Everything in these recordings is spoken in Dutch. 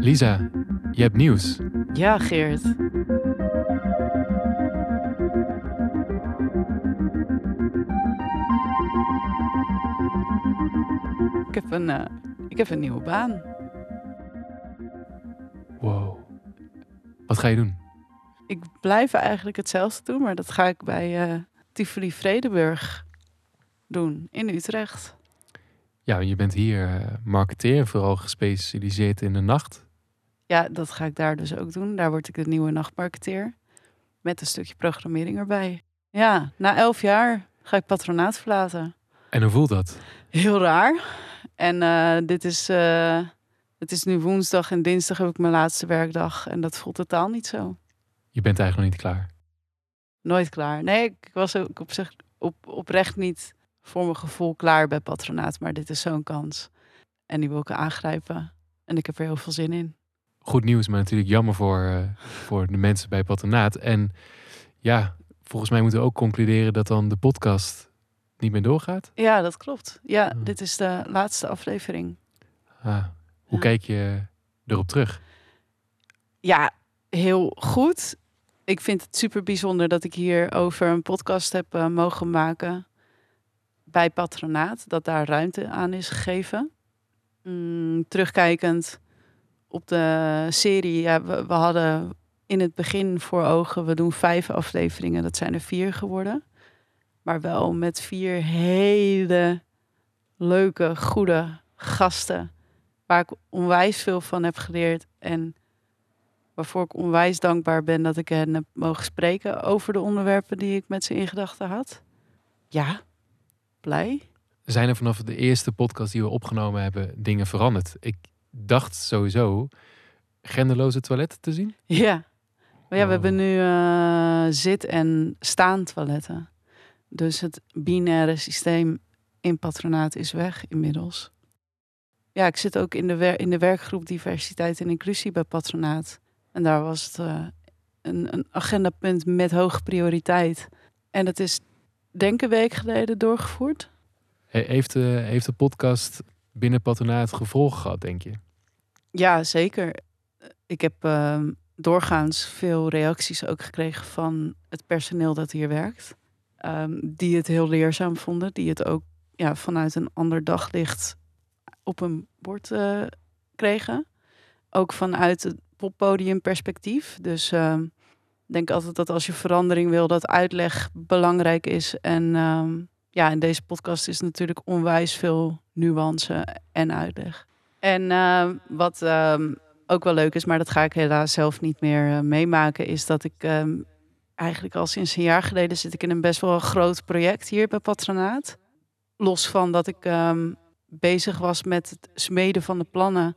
Lisa, je hebt nieuws. Ja, Geert. Ik heb een, eh, ik heb een nieuwe baan. Wow. Wat ga je doen? Ik blijf eigenlijk hetzelfde doen, maar dat ga ik bij eh Tivoli Vredenburg doen in Utrecht. Ja, je bent hier eh, marketeer, vooral gespecialiseerd in de nacht. Ja, dat ga ik daar dus ook doen. Daar word ik de nieuwe nachtmarketeer. Met een stukje programmering erbij. Ja, na elf jaar ga ik patronaat verlaten. En hoe voelt dat? Heel raar. En eh, dit is, eh, het is nu woensdag en dinsdag heb ik mijn laatste werkdag. En dat voelt totaal niet zo. Je bent eigenlijk nog niet klaar. Nooit klaar. Nee, ik was ook op zich op, oprecht niet voor mijn gevoel klaar bij patronaat. Maar dit is zo'n kans. En die wil ik aangrijpen. En ik heb er heel veel zin in. Goed nieuws, maar natuurlijk jammer voor, eh, voor de mensen bij Patronaat. En ja, volgens mij moeten we ook concluderen dat dan de podcast niet meer doorgaat. Ja, dat klopt. Ja, Ja. dit is de laatste aflevering. Ah, hoe Ja. kijk je erop terug? Ja, heel goed. Ik vind het super bijzonder dat ik hier over een podcast heb eh, mogen maken bij Patronaat. Dat daar ruimte aan is gegeven. Mm, terugkijkend op de serie. Ja, we, we hadden in het begin voor ogen, we doen vijf afleveringen. Dat zijn er vier geworden. Maar wel met vier hele leuke, goede gasten. Waar ik onwijs veel van heb geleerd. En waarvoor ik onwijs dankbaar ben dat ik hen heb mogen spreken over de onderwerpen die ik met ze in gedachten had. Ja, blij. Zijn er vanaf de eerste podcast die we opgenomen hebben dingen veranderd? Ik dacht sowieso genderloze toiletten te zien. Ja, maar ja, we Oh. hebben nu eh, zit- en staantoiletten. Dus het binaire systeem in patronaat is weg inmiddels. Ja, ik zit ook in de, wer- in de werkgroep diversiteit en inclusie bij patronaat. En daar was het eh, een, een agendapunt met hoge prioriteit. En dat is denk een week geleden doorgevoerd. He- Heeft de, heeft de podcast binnen Patronaat gevolgen gehad, denk je? Ja, zeker. Ik heb ehm, doorgaans veel reacties ook gekregen van het personeel dat hier werkt. Ehm, die het heel leerzaam vonden. Die het ook ja, vanuit een ander daglicht op een bord eh, kregen. Ook vanuit het poppodiumperspectief. Dus ehm, denk altijd dat als je verandering wil, dat uitleg belangrijk is. En ehm, ja, in deze podcast is natuurlijk onwijs veel nuance en uitleg. En ehm, wat ehm, ook wel leuk is, maar dat ga ik helaas zelf niet meer eh, meemaken, is dat ik eigenlijk al sinds een jaar geleden zit ik in een best wel groot project hier bij Patronaat. Los van dat ik bezig was met het smeden van de plannen,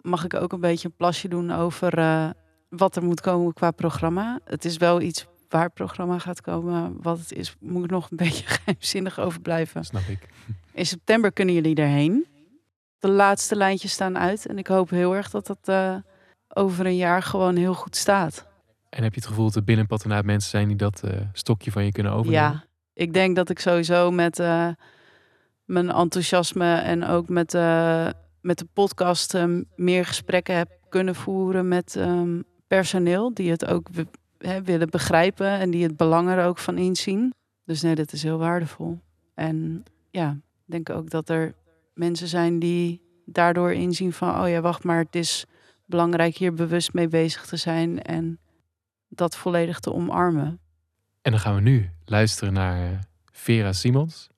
mag ik ook een beetje een plasje doen over eh, wat er moet komen qua programma. Het is wel iets waar het programma gaat komen. Wat het is, moet ik nog een beetje geheimzinnig over blijven. Snap ik. In september kunnen jullie erheen. De laatste lijntjes staan uit. En ik hoop heel erg dat dat eh, over een jaar gewoon heel goed staat. En heb je het gevoel dat er binnen Patronaat mensen zijn die dat eh, stokje van je kunnen overnemen? Ja, ik denk dat ik sowieso met eh, mijn enthousiasme en ook met, met de podcast meer gesprekken heb kunnen voeren met ehm, personeel. Die het ook willen begrijpen en die het belang er ook van inzien. Dus nee, dat is heel waardevol. En ja, ik denk ook dat er mensen zijn die daardoor inzien van... oh ja, wacht maar, het is belangrijk hier bewust mee bezig te zijn... en dat volledig te omarmen. En dan gaan we nu luisteren naar eh, Vera Simons,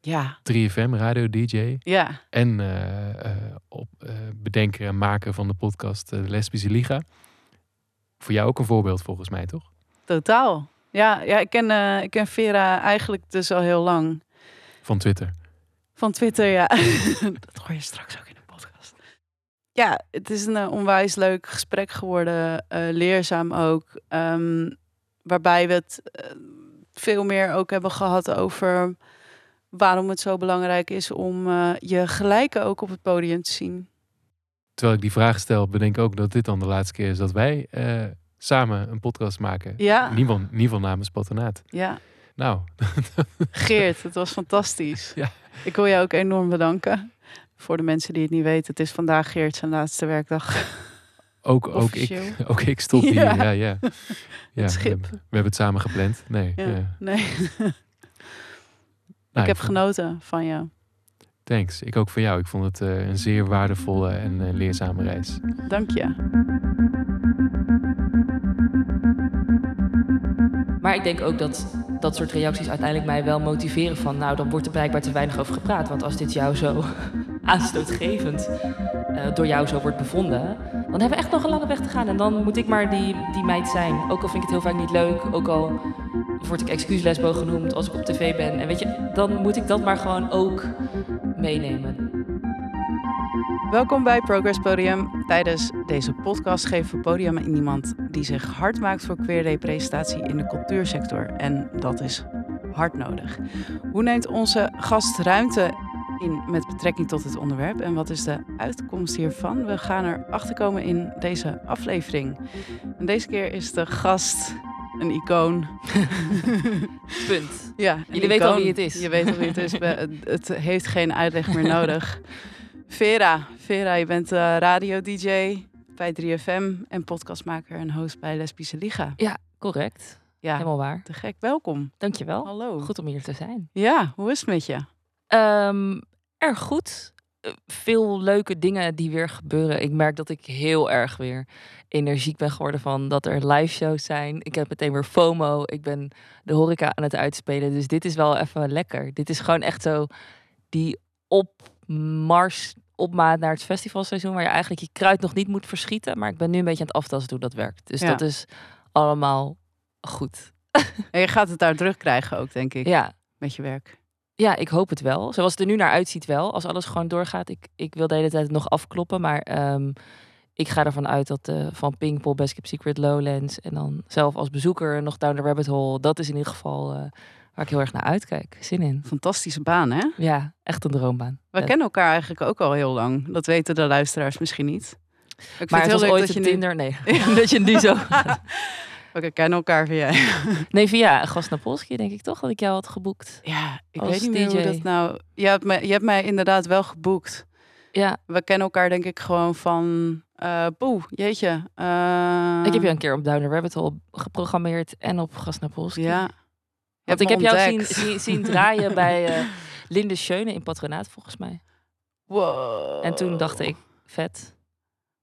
Ja, 3FM, radio-dj. ja. En eh, op, bedenker en maker van de podcast Lesbische Liga. Voor jou ook een voorbeeld volgens mij, toch? Totaal. Ja, ja ik, ken, eh, ik ken Vera eigenlijk dus al heel lang. Van Twitter. Van Twitter, ja. dat hoor je straks ook in de podcast. Ja, het is een eh, onwijs leuk gesprek geworden. eh, leerzaam ook. ehm, waarbij we het veel meer ook hebben gehad over waarom het zo belangrijk is om je gelijken ook op het podium te zien. Terwijl ik die vraag stel, bedenk ook dat dit dan de laatste keer is dat wij eh, samen een podcast maken. Ja, geval, in ieder geval namens Patronaat. ja. Nou, Geert, het was fantastisch. Ja. Ik wil jou ook enorm bedanken. Voor de mensen die het niet weten, het is vandaag Geert zijn laatste werkdag. ook, ook, ik, ook ik stop hier. Ja. Ja, ja. ja we, schip. hebben, we hebben het samen gepland. Nee, Ja. Nee, Nou, ik heb genoten van jou. Thanks. Ik ook van jou. Ik vond het eh, een zeer waardevolle en eh, leerzame reis. Dank je. Maar ik denk ook dat dat soort reacties uiteindelijk mij wel motiveren van... nou, dan wordt er blijkbaar te weinig over gepraat. Want als dit jou zo aanstootgevend eh, door jou zo wordt bevonden... dan hebben we echt nog een lange weg te gaan. En dan moet ik maar die, die meid zijn. Ook al vind ik het heel vaak niet leuk. Ook al word ik excuuslesbo genoemd als ik op tv ben. En weet je, dan moet ik dat maar gewoon ook meenemen. Welkom bij Progress Podium. Tijdens deze podcast geven we podium aan iemand die zich hard maakt voor queer representatie in de cultuursector. En dat is hard nodig. Hoe neemt onze gast ruimte in met betrekking tot het onderwerp en wat is de uitkomst hiervan? We gaan erachter komen in deze aflevering. En deze keer is de gast een icoon. Punt. Ja, Jullie weten al wie het is. Je weet al wie het is. Het heeft geen uitleg meer nodig. Vera, Vera, je bent eh, radio-dj bij 3FM en podcastmaker en host bij Lesbische Liga. Ja, correct. Ja, Helemaal waar. te gek. Welkom. Dankjewel. Hallo. Goed om hier te zijn. Ja, hoe is het met je? Ehm, erg goed. Eh, Veel leuke dingen die weer gebeuren. Ik merk dat ik heel erg weer energiek ben geworden van dat er live shows zijn. Ik heb meteen weer FOMO. Ik ben de horeca aan het uitspelen. Dus dit is wel even lekker. Dit is gewoon echt zo die opmars, opmaat naar het festivalseizoen... waar je eigenlijk je kruid nog niet moet verschieten. Maar ik ben nu een beetje aan het aftasten hoe dat werkt. Dus Ja. dat is allemaal goed. En je gaat het daar druk krijgen ook, denk ik, Ja, met je werk. Ja, ik hoop het wel. Zoals het er nu naar uitziet wel. Als alles gewoon doorgaat. Ik, ik wil de hele tijd nog afkloppen. Maar ehm, ik ga ervan uit dat eh, van Pinkpop, Best Kept Secret, Lowlands... en dan zelf als bezoeker nog Down the Rabbit Hole... dat is in ieder geval eh, waar ik heel erg naar uitkijk. Zin in. Fantastische baan, hè? Ja, echt een droombaan. We Ja. kennen elkaar eigenlijk ook al heel lang. Dat weten de luisteraars misschien niet. Ik vind Maar het was leuk ooit dat je nu- Tinder. Nee, dat je nu zo... We kennen elkaar via... Nee, via Gasnapolski denk ik toch dat ik jou had geboekt. Ja, ik weet niet meer hoe dat nou... Je hebt, mij, je hebt mij inderdaad wel geboekt. Ja, We kennen elkaar denk ik gewoon van... eh boe, jeetje. eh, ik heb jou een keer op Down the Rabbit Hole geprogrammeerd en op Gasnapolski. Ja. Je Want ik heb jou zien, zien, zien draaien bij eh, Linde Schöne in Patronaat volgens mij. Wow. En toen dacht ik, vet.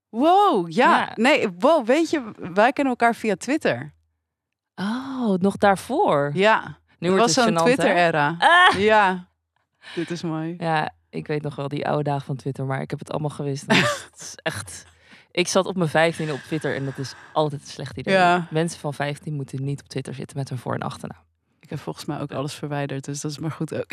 Wow, ja. Ja. Nee, wow, weet je, wij kennen elkaar via Twitter. Oh, nog daarvoor. Ja, nu wordt was het zo'n? Twitter-era. Ah! Ja, dit is mooi. Ja, ik weet nog wel die oude dagen van Twitter, maar ik heb het allemaal gewist. Het is echt... Ik zat op mijn vijftiende op Twitter en dat is altijd een slecht idee. Ja. Mensen van 15 moeten niet op Twitter zitten met hun voor- en achternaam. Ik heb volgens mij ook alles verwijderd, dus dat is maar goed ook.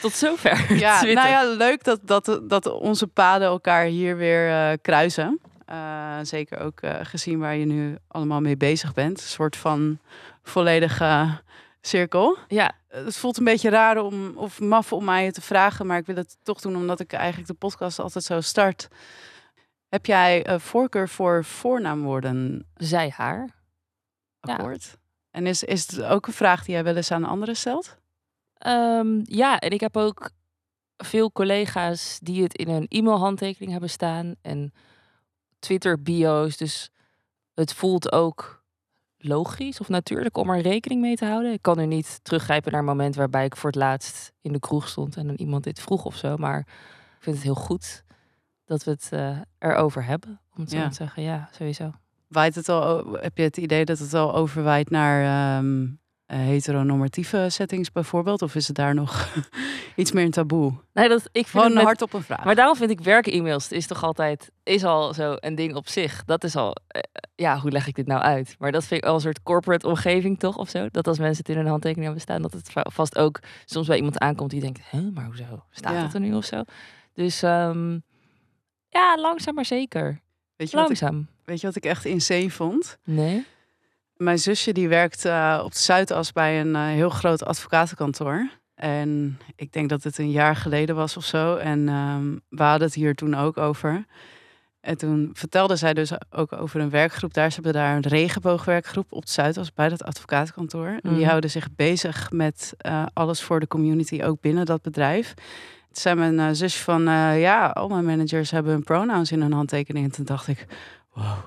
Tot zover. Ja, Twitter. nou ja, leuk dat, dat, dat onze paden elkaar hier weer eh, kruisen. Eh, zeker ook eh, gezien waar je nu allemaal mee bezig bent. Een soort van volledige cirkel. Ja, Het voelt een beetje raar om, of maf om mij te vragen, maar ik wil het toch doen omdat ik eigenlijk de podcast altijd zo start. Heb jij voorkeur voor voornaamwoorden zij, haar. Ja. En is, is het ook een vraag die jij wel eens aan anderen stelt? Ehm, ja, en ik heb ook veel collega's die het in hun e-mailhandtekening hebben staan en Twitter-bio's. Dus het voelt ook logisch of natuurlijk om er rekening mee te houden. Ik kan nu niet teruggrijpen naar een moment waarbij ik voor het laatst in de kroeg stond en dan iemand dit vroeg of zo. Maar ik vind het heel goed dat we het eh, erover hebben. Om het zo Ja. te zeggen, ja, sowieso. Waait het al, heb je het idee dat het al overwaait naar ehm, eh, heteronormatieve settings bijvoorbeeld? Of is het daar nog iets meer een taboe? Nee, dat, ik vind Gewoon het met- hard op een vraag. Maar daarom vind ik werk-e-mails is toch altijd is al zo een ding op zich. Dat is al, eh, ja, hoe leg ik dit nou uit? Maar dat vind ik al een soort corporate omgeving toch of zo. Dat als mensen het in hun handtekening hebben staan, dat het va- vast ook soms bij iemand aankomt die denkt, hè, maar hoezo? Staat Ja. dat er nu of zo? Dus ehm, ja, langzaam maar zeker. Weet, je wat ik, Langzaam. weet je wat ik echt insane vond? Nee? Mijn zusje die werkt eh, op de Zuidas bij een eh, heel groot advocatenkantoor. En ik denk dat het een jaar geleden was of zo. En ehm, we hadden het hier toen ook over. En toen vertelde zij dus ook over een werkgroep daar. Ze hebben daar een regenboogwerkgroep op het Zuidas bij dat advocatenkantoor. En die Mhm. houden zich bezig met eh, alles voor de community, ook binnen dat bedrijf. Zei mijn eh, zusje van, eh, ja, al mijn managers hebben hun pronouns in hun handtekening. En toen dacht ik, wow,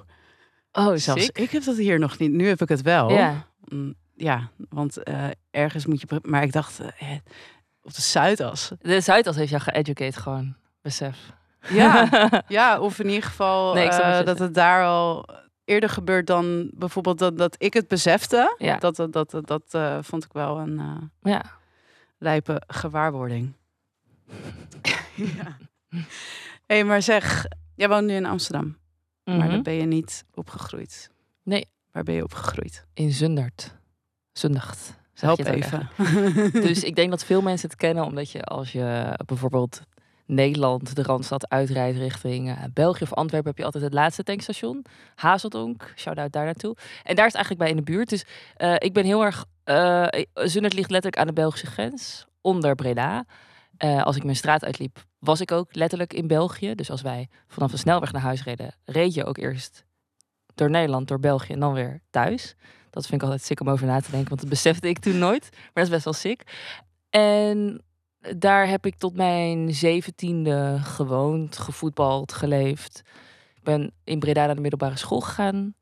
Oh, zelfs sick. ik heb dat hier nog niet. Nu heb ik het wel. Ja. Mm, ja, want eh, ergens moet je... Maar ik dacht, op de Zuidas. De Zuidas heeft jou geëducate gewoon. Besef. Ja, ja, of in ieder geval Nee, dat het daar al eerder gebeurt dan bijvoorbeeld dat, dat ik het besefte. Ja. Dat, dat, dat, dat, dat, vond ik wel een Ja. lijpe gewaarwording. ja. hey, maar zeg, jij woont nu in Amsterdam, maar Mhm. daar ben je niet opgegroeid. Nee. Waar ben je opgegroeid? In Zundert. Zundacht. zeg Help even. Dus ik denk dat veel mensen het kennen, omdat je als je bijvoorbeeld Nederland, de Randstad uitrijdt richting eh, België of Antwerpen, heb je altijd het laatste tankstation. Hazeldonk, shout-out daar naartoe. En daar is het eigenlijk bij in de buurt. Dus eh, ik ben heel erg... eh Zundert ligt letterlijk aan de Belgische grens, onder Breda. Eh, als ik mijn straat uitliep, was ik ook letterlijk in België. Dus als wij vanaf de snelweg naar huis reden, reed je ook eerst door Nederland, door België en dan weer thuis. Dat vind ik altijd sick om over na te denken, want dat besefte ik toen nooit. Maar dat is best wel sick. En daar heb ik tot mijn zeventiende gewoond, gevoetbald, geleefd. Ik ben in Breda naar de middelbare school gegaan.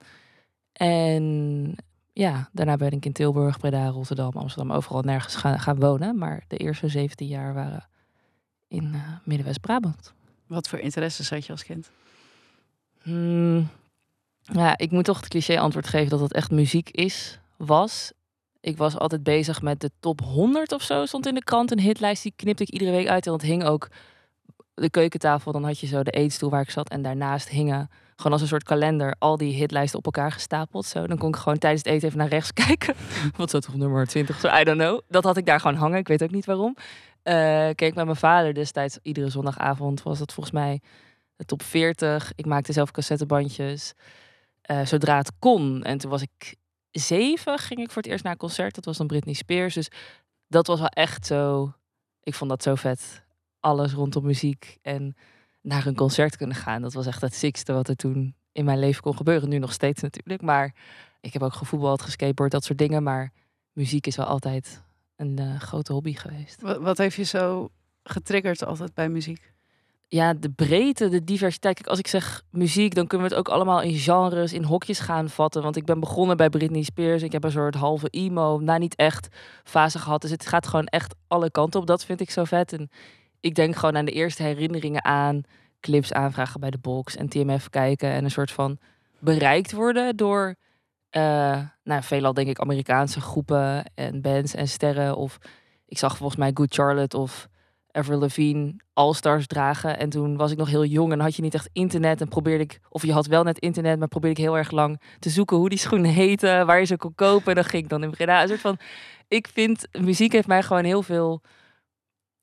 En ja, daarna ben ik in Tilburg, Breda, Rotterdam, Amsterdam, overal nergens gaan, gaan wonen. Maar de eerste 17 jaar waren in eh, Midden-West-Brabant. Wat voor interesses had je als kind? Hmm, ja, ik moet toch het cliché antwoord geven dat het echt muziek is, was. Ik was altijd bezig met de top 100 of zo, stond in de krant. Een hitlijst, die knipte ik iedere week uit. En dat hing ook de keukentafel. Dan had je zo de eetstoel waar ik zat. En daarnaast hingen gewoon als een soort kalender al die hitlijsten op elkaar gestapeld. Zo. Dan kon ik gewoon tijdens het eten even naar rechts kijken. Wat zat op nummer 20? Zo, I don't know. Dat had ik daar gewoon hangen. Ik weet ook niet waarom. Eh, keek met mijn vader destijds iedere zondagavond. Was dat volgens mij de top 40. Ik maakte zelf cassettebandjes. eh, zodra het kon. En toen was ik zeven, ging ik voor het eerst naar een concert. Dat was dan Britney Spears. Dus dat was wel echt zo. Ik vond dat zo vet. Alles rondom muziek en naar een concert kunnen gaan. Dat was echt het sickste wat er toen in mijn leven kon gebeuren. Nu nog steeds natuurlijk. Maar ik heb ook gevoetbald, geskateboard, dat soort dingen. Maar muziek is wel altijd een eh, grote hobby geweest. Wat, wat heeft je zo getriggerd altijd bij muziek? ja, de breedte, de diversiteit. Kijk, als ik zeg muziek, dan kunnen we het ook allemaal in genres, in hokjes gaan vatten. Want ik ben begonnen bij Britney Spears. Ik heb een soort halve emo, nou niet echt fase gehad. Dus het gaat gewoon echt alle kanten op. Dat vind ik zo vet. En ik denk gewoon aan de eerste herinneringen aan clips aanvragen bij de box en TMF kijken. En een soort van bereikt worden door, eh, nou, veelal denk ik Amerikaanse groepen en bands en sterren. Of ik zag volgens mij Good Charlotte of Avril Lavigne All-Stars dragen. En toen was ik nog heel jong en had je niet echt internet. En probeerde ik, of je had wel net internet, maar probeerde ik heel erg lang te zoeken hoe die schoenen heten, waar je ze kon kopen. En dan ging ik dan in Breda. Een soort van, ik vind, muziek heeft mij gewoon heel veel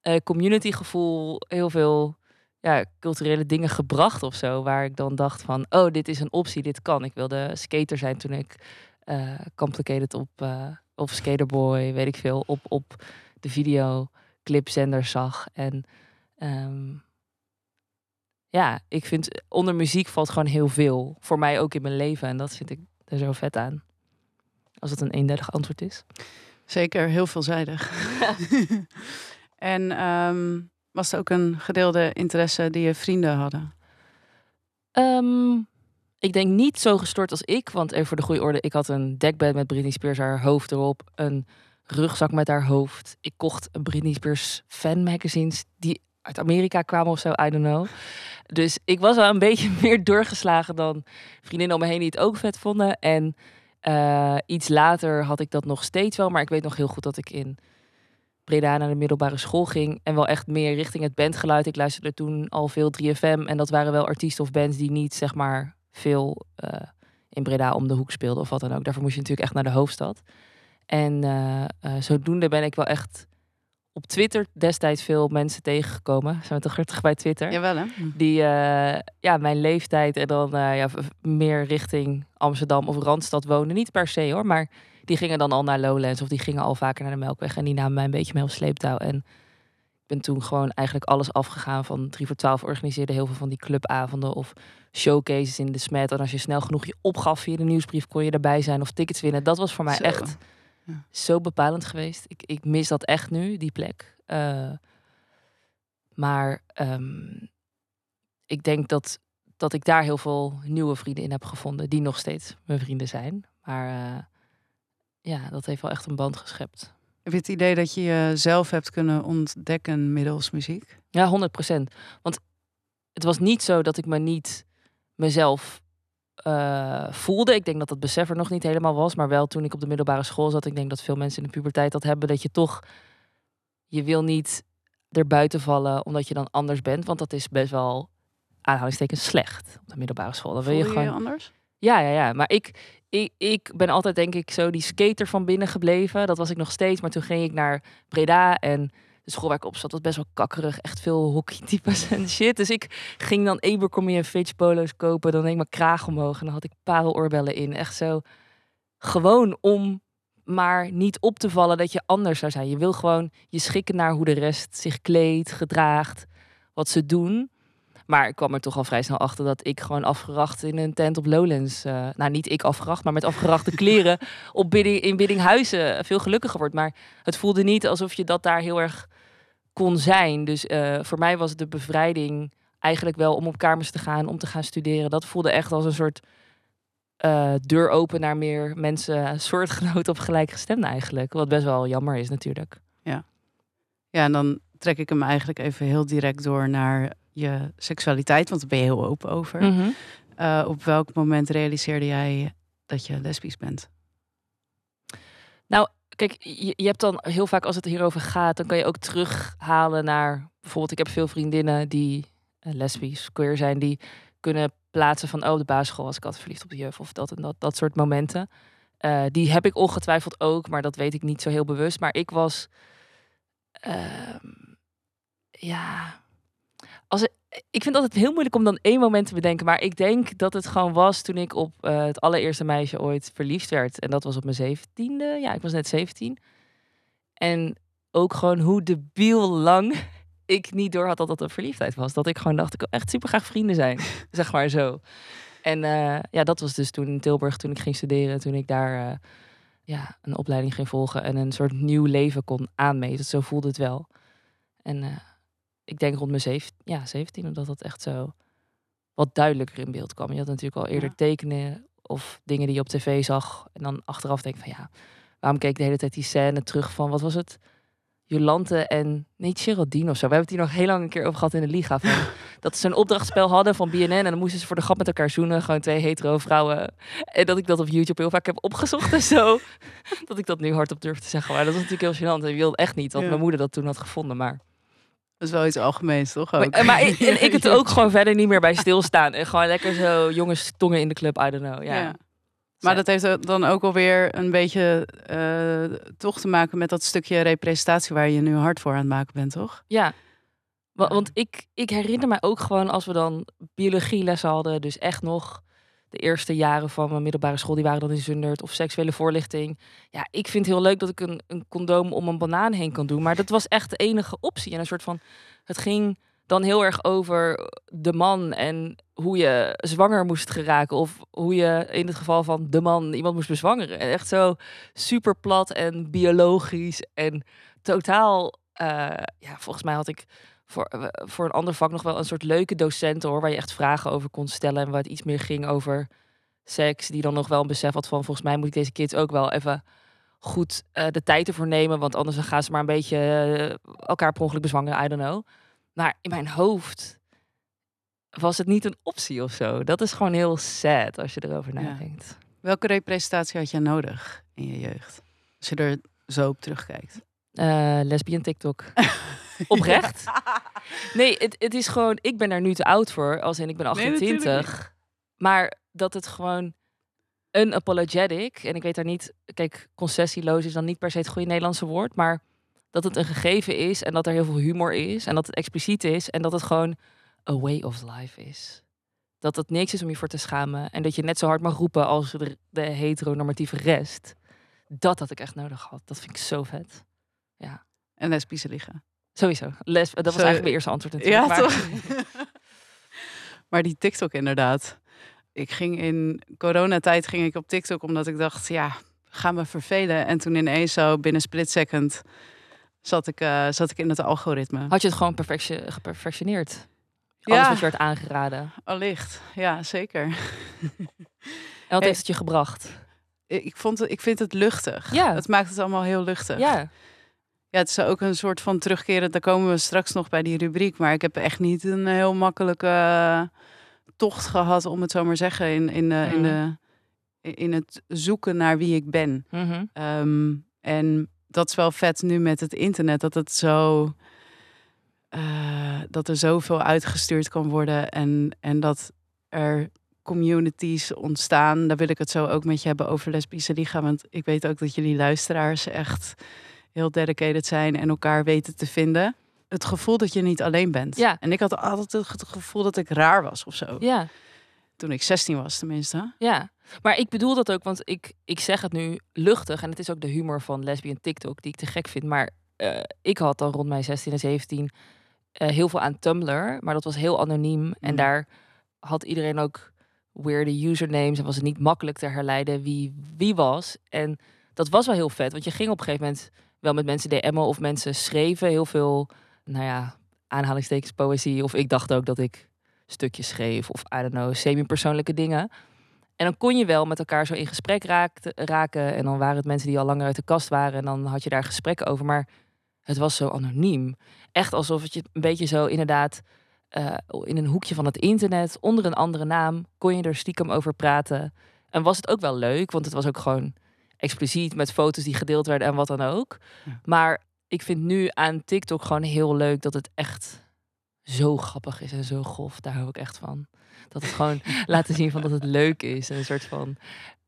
eh, community gevoel, heel veel ja, culturele dingen gebracht of zo. Waar ik dan dacht van, oh, dit is een optie, dit kan. Ik wilde skater zijn toen ik eh Complicated op, eh of Skaterboy, weet ik veel, op, op de videoclipzender zag. En ehm, ja, ik vind onder muziek valt gewoon heel veel. Voor mij ook in mijn leven. En dat vind ik er zo vet aan. Als het een eenduidig antwoord is. Zeker, heel veelzijdig. en ehm, was er ook een gedeelde interesse die je vrienden hadden? Ehm, ik denk niet zo gestoord als ik. Want even voor de goede orde. Ik had een dekbed met Britney Spears haar hoofd erop. Een rugzak met haar hoofd. Ik kocht een Britney Spears fan magazines. Die uit Amerika kwamen of zo. I don't know. Dus ik was wel een beetje meer doorgeslagen dan vriendinnen om me heen die het ook vet vonden. En eh, iets later had ik dat nog steeds wel. Maar ik weet nog heel goed dat ik in Breda naar de middelbare school ging. En wel echt meer richting het bandgeluid. Ik luisterde toen al veel 3FM. En dat waren wel artiesten of bands die niet zeg maar veel eh, in Breda om de hoek speelden of wat dan ook. Daarvoor moest je natuurlijk echt naar de hoofdstad. En eh, eh, zodoende ben ik wel echt op Twitter destijds veel mensen tegengekomen. Zijn we toch terug bij Twitter? Jawel hè? Die eh, ja, mijn leeftijd en dan ja, meer richting Amsterdam of Randstad wonen. Niet per se hoor, maar die gingen dan al naar Lowlands of die gingen al vaker naar de Melkweg. En die namen mij een beetje mee op sleeptouw. En ik ben toen gewoon eigenlijk alles afgegaan van 3 voor 12 organiseerde heel veel van die clubavonden of showcases in de smet. En als je snel genoeg je opgaf via de nieuwsbrief, kon je erbij zijn of tickets winnen. Dat was voor mij Zo. echt Ja. zo bepalend geweest. Ik, ik mis dat echt nu, die plek. Eh, maar ehm, ik denk dat, dat ik daar heel veel nieuwe vrienden in heb gevonden, die nog steeds mijn vrienden zijn. Maar eh, ja, dat heeft wel echt een band geschept. Heb je het idee dat je jezelf hebt kunnen ontdekken middels muziek? Ja, 100 procent. Want het was niet zo dat ik me niet mezelf eh, voelde. Ik denk dat dat besef er nog niet helemaal was. Maar wel toen ik op de middelbare school zat. Ik denk dat veel mensen in de puberteit dat hebben. Dat je toch, je wil niet erbuiten vallen omdat je dan anders bent. Want dat is best wel aanhalingstekens slecht op de middelbare school. Dan wil je je gewoon je anders? Ja, ja, ja. Maar ik, ik, ik ben altijd denk ik zo die skater van binnen gebleven. Dat was ik nog steeds. Maar toen ging ik naar Breda en de school waar ik op zat was best wel kakkerig. Echt veel hockeytypes en shit. Dus ik ging dan Abercrombie en Fitch polo's kopen. Dan deed ik mijn kraag omhoog en dan had ik pareloorbellen in. Echt zo gewoon om maar niet op te vallen dat je anders zou zijn. Je wil gewoon je schikken naar hoe de rest zich kleedt, gedraagt, wat ze doen. Maar ik kwam er toch al vrij snel achter dat ik gewoon afgeracht in een tent op Lowlands. eh, nou, niet ik afgeracht, maar met afgerachte kleren op bidding, in Biddinghuizen veel gelukkiger wordt. Maar het voelde niet alsof je dat daar heel erg kon zijn. Dus eh, voor mij was de bevrijding eigenlijk wel om op kamers te gaan, om te gaan studeren. Dat voelde echt als een soort eh, deur open naar meer mensen, soortgenoten of gelijkgestemden eigenlijk. Wat best wel jammer is natuurlijk. Ja, en dan trek ik hem eigenlijk even heel direct door naar je seksualiteit, want daar ben je heel open over. Mhm. Eh, op welk moment realiseerde jij dat je lesbisch bent? Kijk, je, je hebt dan heel vaak als het hierover gaat, dan kan je ook terughalen naar bijvoorbeeld, ik heb veel vriendinnen die eh, lesbisch, queer zijn, die kunnen plaatsen van, oh, de basisschool was ik altijd verliefd op de juf of dat en dat, dat soort momenten. Eh, die heb ik ongetwijfeld ook, maar dat weet ik niet zo heel bewust. Maar ik was, ehm, ja, als ik vind altijd heel moeilijk om dan één moment te bedenken. Maar ik denk dat het gewoon was toen ik op eh, het allereerste meisje ooit verliefd werd. En dat was op mijn zeventiende. Ja, ik was net 17. En ook gewoon hoe debiel lang ik niet door had dat dat een verliefdheid was. Dat ik gewoon dacht, ik wil echt super graag vrienden zijn. zeg maar zo. En eh, ja, dat was dus toen in Tilburg, toen ik ging studeren. Toen ik daar eh, ja, een opleiding ging volgen en een soort nieuw leven kon aanmeten. Zo voelde het wel. En ik denk rond mijn zeven, ja, 17, omdat dat echt zo wat duidelijker in beeld kwam. Je had natuurlijk al eerder Ja. tekenen of dingen die je op tv zag. En dan achteraf denk ik van ja, waarom keek ik de hele tijd die scène terug van, wat was het? Jolante en, niet Geraldine of zo. We hebben het hier nog heel lang een keer over gehad in de Liga. Van, dat ze een opdrachtspel hadden van BNN. En dan moesten ze voor de grap met elkaar zoenen. Gewoon twee hetero vrouwen. En dat ik dat op YouTube heel vaak heb opgezocht en zo. dat ik dat nu hardop durf te zeggen. Maar dat was natuurlijk heel gênant. En ik wilde echt niet dat Ja. mijn moeder dat toen had gevonden. Maar Dat is wel iets algemeens, toch? Ook? maar, maar ik, en ik het ook gewoon verder niet meer bij stilstaan. En gewoon lekker zo jongens tongen in de club, I don't know. Ja. Ja. Maar dat heeft dan ook alweer een beetje eh, toch te maken met dat stukje representatie waar je nu hard voor aan het maken bent, toch? Ja. Wa- Ja. Want ik, ik herinner mij ook gewoon als we dan biologielessen hadden, dus echt nog de eerste jaren van mijn middelbare school, die waren dan in Zundert of seksuele voorlichting. Ja, ik vind het heel leuk dat ik een, een condoom om een banaan heen kan doen, maar dat was echt de enige optie. En een soort van, het ging dan heel erg over de man en hoe je zwanger moest geraken of hoe je in het geval van de man iemand moest bezwangeren. En echt zo super plat en biologisch en totaal, eh, ja, volgens mij had ik voor, eh, voor een ander vak nog wel een soort leuke docenten hoor, waar je echt vragen over kon stellen en waar het iets meer ging over seks, die dan nog wel een besef had van volgens mij moet ik deze kids ook wel even goed eh, de tijd ervoor nemen, want anders dan gaan ze maar een beetje eh, elkaar per ongeluk bezwangeren, I don't know. Maar in mijn hoofd was het niet een optie of zo. Dat is gewoon heel sad als je erover Ja. nadenkt. Welke representatie had je nodig in je jeugd? Als je er zo op terugkijkt. Eh lesbian TikTok. Oprecht? Nee, het, het is gewoon, ik ben er nu te oud voor, als in ik ben Nee, natuurlijk 28. maar dat het gewoon unapologetic, en ik weet daar niet, kijk, concessieloos is dan niet per se het goede Nederlandse woord, maar dat het een gegeven is en dat er heel veel humor is en dat het expliciet is en dat het gewoon a way of life is. Dat het niks is om je voor te schamen en dat je net zo hard mag roepen als de, de heteronormatieve rest. Dat had ik echt nodig gehad. Dat vind ik zo vet. En lesbische liggen. Sowieso. Les, dat was eigenlijk mijn eerste antwoord natuurlijk. Ja, maar- toch? maar die TikTok inderdaad. Ik ging in coronatijd ging ik op TikTok omdat ik dacht, ja, ga me vervelen. En toen ineens zo binnen split second zat ik, eh, zat ik in het algoritme. Had je het gewoon perfectio- geperfectioneerd? Alles Ja. wat je werd aangeraden. Allicht, ja, zeker. En wat heeft het je gebracht? Ik, vond het, ik vind het luchtig. Ja. Het maakt het allemaal heel luchtig. Ja, Ja, het is ook een soort van terugkeren. Daar komen we straks nog bij die rubriek. Maar ik heb echt niet een heel makkelijke eh, tocht gehad, om het zo maar zeggen, in, in, de, in, Mhm. de, in het zoeken naar wie ik ben. Mhm. Ehm, en dat is wel vet nu met het internet, dat het zo. eh, dat er zoveel uitgestuurd kan worden en, en dat er communities ontstaan. Daar wil ik het zo ook met je hebben over Lesbische Liga. Want ik weet ook dat jullie luisteraars echt heel dedicated zijn en elkaar weten te vinden. Het gevoel dat je niet alleen bent. Ja. En ik had altijd het gevoel dat ik raar was of zo. ja, Toen ik 16 was tenminste. ja. Maar ik bedoel dat ook, want ik, ik zeg het nu luchtig. En het is ook de humor van lesbian TikTok die ik te gek vind. Maar eh, ik had dan rond mijn 16 en 17 eh, heel veel aan Tumblr. Maar dat was heel anoniem. En Mm. daar had iedereen ook weirde usernames. En was het niet makkelijk te herleiden wie wie was. En dat was wel heel vet. Want je ging op een gegeven moment wel met mensen DM'en of mensen schreven heel veel, nou ja, aanhalingstekens poëzie. Of ik dacht ook dat ik stukjes schreef of I don't know, semi-persoonlijke dingen. En dan kon je wel met elkaar zo in gesprek raken. En dan waren het mensen die al langer uit de kast waren. En dan had je daar gesprekken over. Maar het was zo anoniem. Echt alsof het je een beetje zo inderdaad eh, in een hoekje van het internet, onder een andere naam, kon je er stiekem over praten. En was het ook wel leuk, want het was ook gewoon expliciet met foto's die gedeeld werden en wat dan ook. Ja. Maar ik vind nu aan TikTok gewoon heel leuk dat het echt zo grappig is en zo grof. Daar hou ik echt van. Dat het gewoon laten zien van dat het leuk is. En een soort van,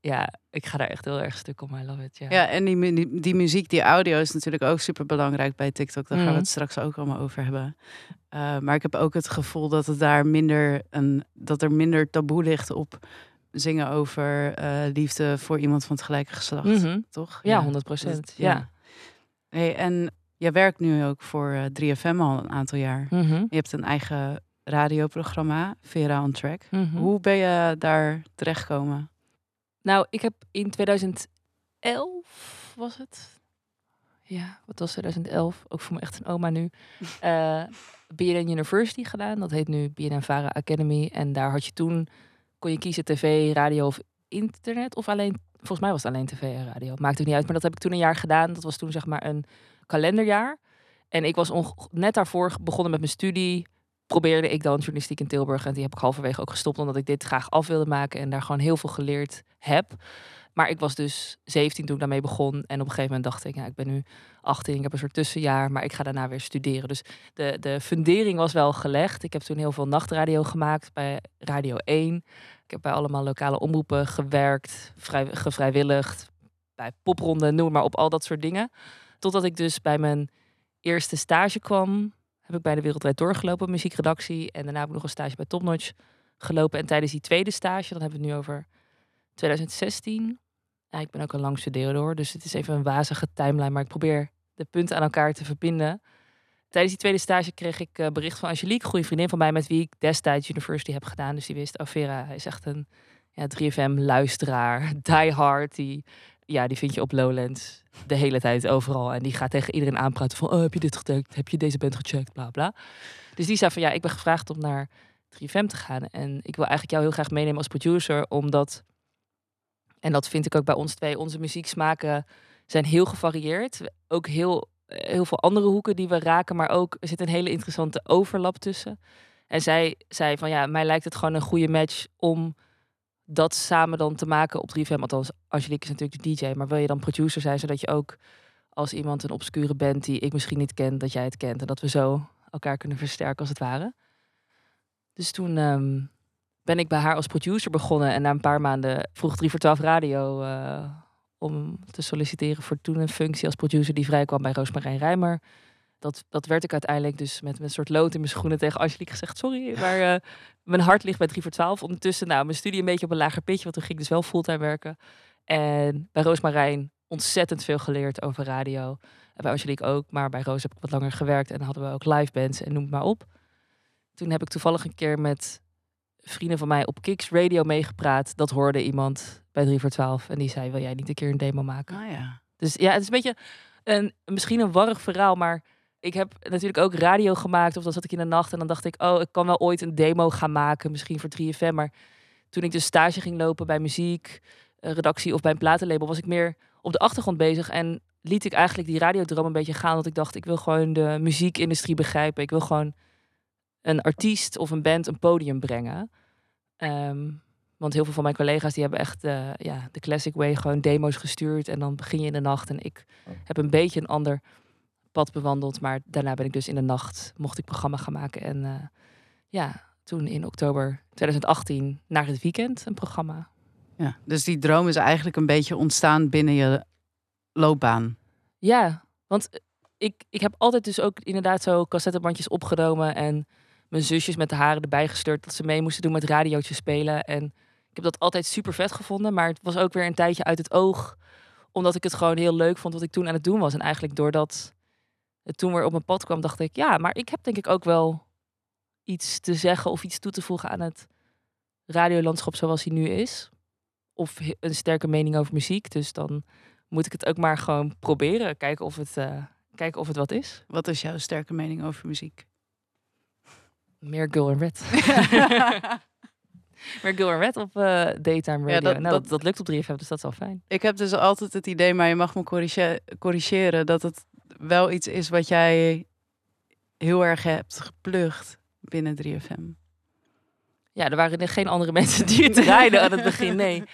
ja, ik ga daar echt heel erg stuk om. I love it. Ja. Ja, en die, die, die muziek, die audio is natuurlijk ook super belangrijk bij TikTok. Daar gaan we Mhm. het straks ook allemaal over hebben. Uh, maar ik heb ook het gevoel dat het daar minder een, dat er minder taboe ligt op zingen over uh, liefde voor iemand van het gelijke geslacht. Mhm. Toch? Ja, 100 procent. Dat- Ja. Hey, en jij werkt nu ook voor uh, 3FM al een aantal jaar. Mhm. Je hebt een eigen radioprogramma, Vera on Track. Mhm. Hoe ben je daar terechtgekomen? Nou, ik heb in 2011 was het. Ja, wat was 2011? Ook voor me echt een oma nu. Eh BNN University gedaan. Dat heet nu BNN Vara Academy. En daar had je toen, kon je kiezen tv, radio of internet. Of alleen, volgens mij was het alleen tv en radio. Maakt ook niet uit. Maar dat heb ik toen een jaar gedaan. Dat was toen zeg maar een kalenderjaar. En ik was net daarvoor begonnen met mijn studie. Probeerde ik dan journalistiek in Tilburg. En die heb ik halverwege ook gestopt. Omdat ik dit graag af wilde maken. En daar gewoon heel veel geleerd heb. Maar ik was dus 17 toen ik daarmee begon. En op een gegeven moment dacht ik, ja, ik ben nu 18, ik heb een soort tussenjaar, maar ik ga daarna weer studeren. Dus de, de fundering was wel gelegd. Ik heb toen heel veel nachtradio gemaakt bij Radio 1. Ik heb bij allemaal lokale omroepen gewerkt, vrij, gevrijwilligd, bij popronden, noem maar op, al dat soort dingen. Totdat ik dus bij mijn eerste stage kwam, heb ik bij de Wereldwijd doorgelopen, muziekredactie. En daarna heb ik nog een stage bij Topnotch gelopen. En tijdens die tweede stage, dan hebben we het nu over 2016. Ja, ik ben ook een lang studeren hoor, dus het is even een wazige timeline. Maar ik probeer de punten aan elkaar te verbinden. Tijdens die tweede stage kreeg ik uh, bericht van Angelique, goede vriendin van mij, met wie ik destijds university heb gedaan. Dus die wist, oh Vera, hij is echt een ja, 3FM-luisteraar, die hard. Die, ja, die vind je op Lowlands de hele tijd overal. En die gaat tegen iedereen aanpraten van, oh, heb je dit gecheckt? Heb je deze band gecheckt? Bla, bla. Dus die zei van, ja, ik ben gevraagd om naar 3FM te gaan. En ik wil eigenlijk jou heel graag meenemen als producer, omdat... En dat vind ik ook bij ons twee. Onze muzieksmaken zijn heel gevarieerd. Ook heel, heel veel andere hoeken die we raken. Maar ook er zit een hele interessante overlap tussen. En zij zei van ja, mij lijkt het gewoon een goede match om dat samen dan te maken op 3FM. Althans, Angelique is natuurlijk de DJ. Maar wil je dan producer zijn, zodat je ook als iemand een obscure band die ik misschien niet ken, dat jij het kent. En dat we zo elkaar kunnen versterken als het ware. Dus toen um, ben ik bij haar als producer begonnen. En na een paar maanden vroeg 3 voor 12 Radio uh, om te solliciteren voor toen een functie als producer die vrijkwam bij Roosmarijn Rijmer. Dat, dat werd ik uiteindelijk dus met, een soort lood in mijn schoenen tegen Angelique gezegd. Sorry, maar uh, mijn hart ligt bij 3 voor 12. Ondertussen, nou, mijn studie een beetje op een lager pitje, want toen ging ik dus wel fulltime werken. En bij Roosmarijn ontzettend veel geleerd over radio. En bij Angelique ook, maar bij Roos heb ik wat langer gewerkt en hadden we ook live bands en noem maar op. Toen heb ik toevallig een keer met vrienden van mij op Kicks Radio meegepraat. Dat hoorde iemand bij 3 voor 12 en die zei, wil jij niet een keer een demo maken? Ah ja. Dus ja, het is een beetje een, misschien een warrig verhaal, maar ik heb natuurlijk ook radio gemaakt. Of dan zat ik in de nacht en dan dacht ik, oh, ik kan wel ooit een demo gaan maken, misschien voor 3FM. Maar toen ik dus stage ging lopen bij muziek, eh, redactie of bij een platenlabel, was ik meer op de achtergrond bezig. En liet ik eigenlijk die radiodroom een beetje gaan. Want ik dacht, ik wil gewoon de muziekindustrie begrijpen. Ik wil gewoon een artiest of een band een podium brengen. Ehm, want heel veel van mijn collega's die hebben echt uh, ja, de classic way gewoon demo's gestuurd. En dan begin je in de nacht. En ik heb een beetje een ander pad bewandeld. Maar daarna ben ik dus in de nacht, mocht ik programma gaan maken. En uh, ja, toen in oktober 2018 naar het weekend een programma. Ja, dus die droom is eigenlijk een beetje ontstaan binnen je loopbaan. Ja, want ik, ik heb altijd dus ook inderdaad zo cassettebandjes opgenomen en mijn zusjes met de haren erbij gestuurd dat ze mee moesten doen met radiootjes spelen. En ik heb dat altijd super vet gevonden, maar het was ook weer een tijdje uit het oog, omdat ik het gewoon heel leuk vond wat ik toen aan het doen was. En eigenlijk doordat het toen weer op mijn pad kwam, dacht ik, ja, maar ik heb denk ik ook wel iets te zeggen of iets toe te voegen aan het radiolandschap zoals hij nu is. Of een sterke mening over muziek. Dus dan moet ik het ook maar gewoon proberen. Kijken of het, uh, kijken of het wat is. Wat is jouw sterke mening over muziek? Meer Girl in Red. Meer Girl in Red op uh, Daytime Radio. Ja, dat, nou, dat, dat, lukt op 3FM, dus dat is wel fijn. Ik heb dus altijd het idee, maar je mag me corrigeren, dat het wel iets is wat jij heel erg hebt geplucht binnen 3FM. Ja, er waren geen andere mensen die het rijden aan het begin. Nee,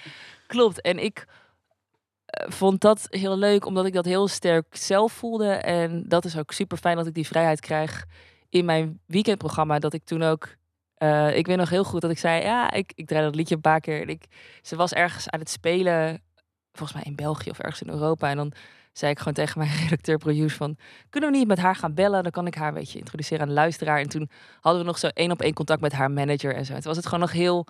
klopt. En ik uh, vond dat heel leuk, omdat ik dat heel sterk zelf voelde. En dat is ook super fijn dat ik die vrijheid krijg in mijn weekendprogramma. Dat ik toen ook. Uh, ik weet nog heel goed dat ik zei: Ja, ik, ik draai dat liedje een paar keer. En ik, ze was ergens aan het spelen, volgens mij in België of ergens in Europa. En dan zei ik gewoon tegen mijn redacteur producer van... kunnen we niet met haar gaan bellen? Dan kan ik haar een beetje introduceren aan de luisteraar. En toen hadden we nog zo één op één contact met haar manager en zo. Toen was het gewoon nog heel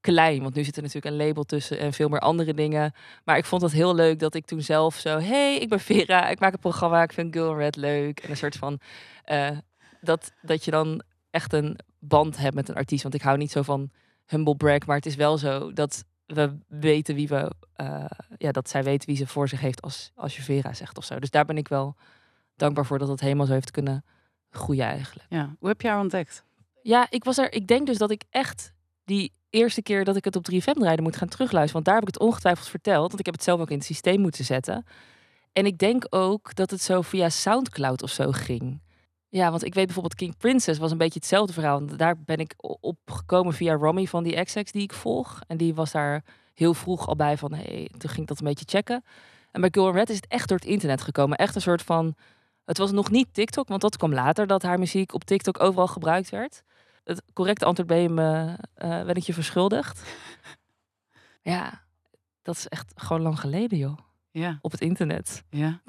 klein. Want nu zit er natuurlijk een label tussen en veel meer andere dingen. Maar ik vond het heel leuk dat ik toen zelf zo... hey, ik ben Vera, ik maak een programma, ik vind Girl Red leuk. En een soort van... Uh, dat, dat je dan echt een band hebt met een artiest. Want ik hou niet zo van humble brag, maar het is wel zo dat we weten wie we, uh, ja, dat zij weten wie ze voor zich heeft als, als je Vera zegt of zo. Dus daar ben ik wel dankbaar voor dat het helemaal zo heeft kunnen groeien eigenlijk. Ja, hoe heb je haar ontdekt? Ja, ik was er, ik denk dus dat ik echt die eerste keer dat ik het op 3FM draaide moet gaan terugluisteren. Want daar heb ik het ongetwijfeld verteld, want ik heb het zelf ook in het systeem moeten zetten. En ik denk ook dat het zo via Soundcloud of zo ging. Ja, want ik weet bijvoorbeeld King Princess was een beetje hetzelfde verhaal. Daar ben ik op gekomen via Romy van die XX die ik volg. En die was daar heel vroeg al bij van, hey, toen ging ik dat een beetje checken. En bij Girl Red is het echt door het internet gekomen. Echt een soort van, het was nog niet TikTok, want dat kwam later dat haar muziek op TikTok overal gebruikt werd. Het correcte antwoord ben je me, uh, ben ik je verschuldigd. ja, dat is echt gewoon lang geleden, joh. Ja. Op het internet. Ja.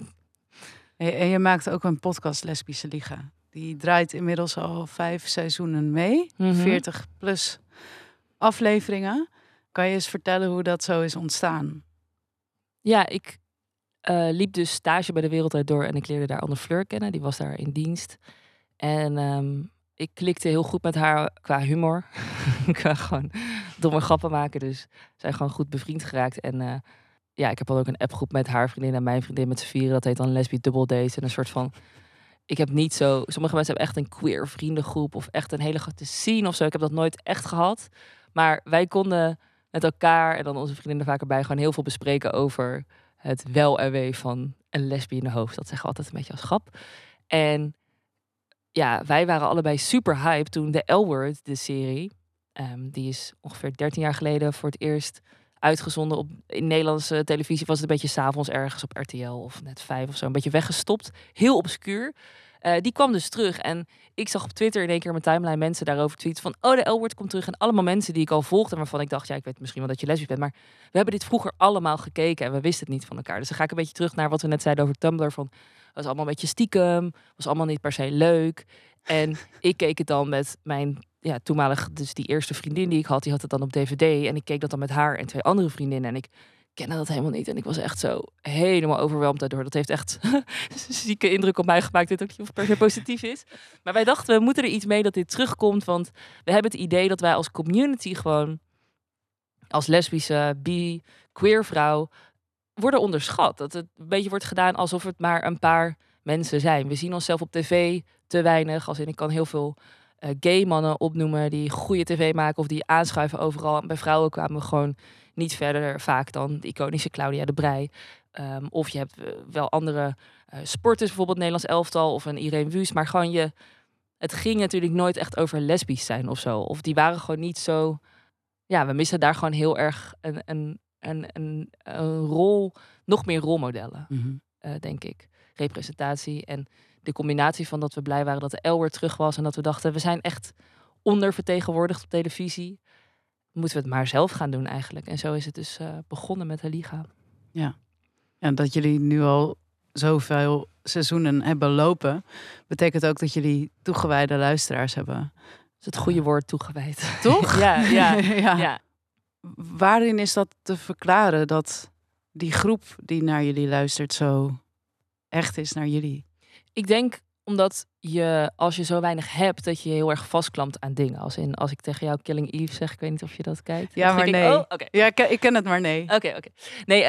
En je maakt ook een podcast Lesbische Liga. Die draait inmiddels al vijf seizoenen mee. 40 mhm. plus afleveringen. Kan je eens vertellen hoe dat zo is ontstaan? Ja, ik uh, liep dus stage bij de Wereldrijd Door en ik leerde daar Anne Fleur kennen. Die was daar in dienst. En um, ik klikte heel goed met haar qua humor. qua gewoon domme grappen maken. Dus zijn gewoon goed bevriend geraakt. En uh, ja, ik heb dan ook een appgroep met haar vriendin en mijn vriendin met z'n vieren. Dat heet dan Lesbisch Double Dates. En een soort van... Ik heb niet zo... Sommige mensen hebben echt een queer vriendengroep. Of echt een hele grote scene of zo. Ik heb dat nooit echt gehad. Maar wij konden met elkaar en dan onze vriendinnen vaker bij gewoon heel veel bespreken over het wel en wee van een lesbie in de hoofd. Dat zeggen we altijd een beetje als grap. En ja, wij waren allebei super hype toen de L-Word, de serie, um, die is ongeveer 13 jaar geleden voor het eerst uitgezonden op in Nederlandse televisie. Was het een beetje s'avonds ergens op RTL of net 5 of zo. Een beetje weggestopt. Heel obscuur. Uh, die kwam dus terug. En ik zag op Twitter in één keer mijn timeline mensen daarover tweeten van... oh, de L-word komt terug. En allemaal mensen die ik al volgde... waarvan ik dacht, ja, ik weet misschien wel dat je lesbisch bent... maar we hebben dit vroeger allemaal gekeken... en we wisten het niet van elkaar. Dus dan ga ik een beetje terug naar wat we net zeiden over Tumblr... van was allemaal een beetje stiekem, was allemaal niet per se leuk. En ik keek het dan met mijn ja, toenmalig, dus die eerste vriendin die ik had, die had het dan op DVD. En ik keek dat dan met haar en twee andere vriendinnen. En ik kende dat helemaal niet. En ik was echt zo helemaal overweldigd daardoor. Dat heeft echt zieke indruk op mij gemaakt. Dit ook niet of per se positief is. Maar wij dachten, we moeten er iets mee dat dit terugkomt. Want we hebben het idee dat wij als community gewoon... als lesbische, bi, queer vrouw worden onderschat. Dat het een beetje wordt gedaan alsof het maar een paar mensen zijn. We zien onszelf op tv te weinig. Als in, ik kan heel veel uh, gay mannen opnoemen die goede tv maken of die aanschuiven overal. En bij vrouwen kwamen we gewoon niet verder vaak dan de iconische Claudia de Brij. Um, of je hebt uh, wel andere uh, sporters, bijvoorbeeld Nederlands elftal of een Irene Wust. Maar gewoon je, het ging natuurlijk nooit echt over lesbisch zijn of zo. Of die waren gewoon niet zo. Ja, we missen daar gewoon heel erg een, een, een, een, een rol, nog meer rolmodellen, mm -hmm. uh, denk ik. Representatie en de combinatie van dat we blij waren dat de L weer terug was en dat we dachten, we zijn echt ondervertegenwoordigd op televisie. Moeten we het maar zelf gaan doen eigenlijk. En zo is het dus uh, begonnen met de Liga. Ja. En dat jullie nu al zoveel seizoenen hebben lopen, betekent ook dat jullie toegewijde luisteraars hebben. Dat is het goede woord toegewijd. Toch? ja, ja, ja. ja. Waarin is dat te verklaren dat die groep die naar jullie luistert zo echt is naar jullie? Ik denk omdat je, als je zo weinig hebt, dat je heel erg vastklampt aan dingen. Als, in, als ik tegen jou Killing Eve zeg, ik weet niet of je dat kijkt. Ja, maar nee. Ik, oh, okay. Ja, ik, ik, ken het, maar nee. Oké, oké. Nee, uh,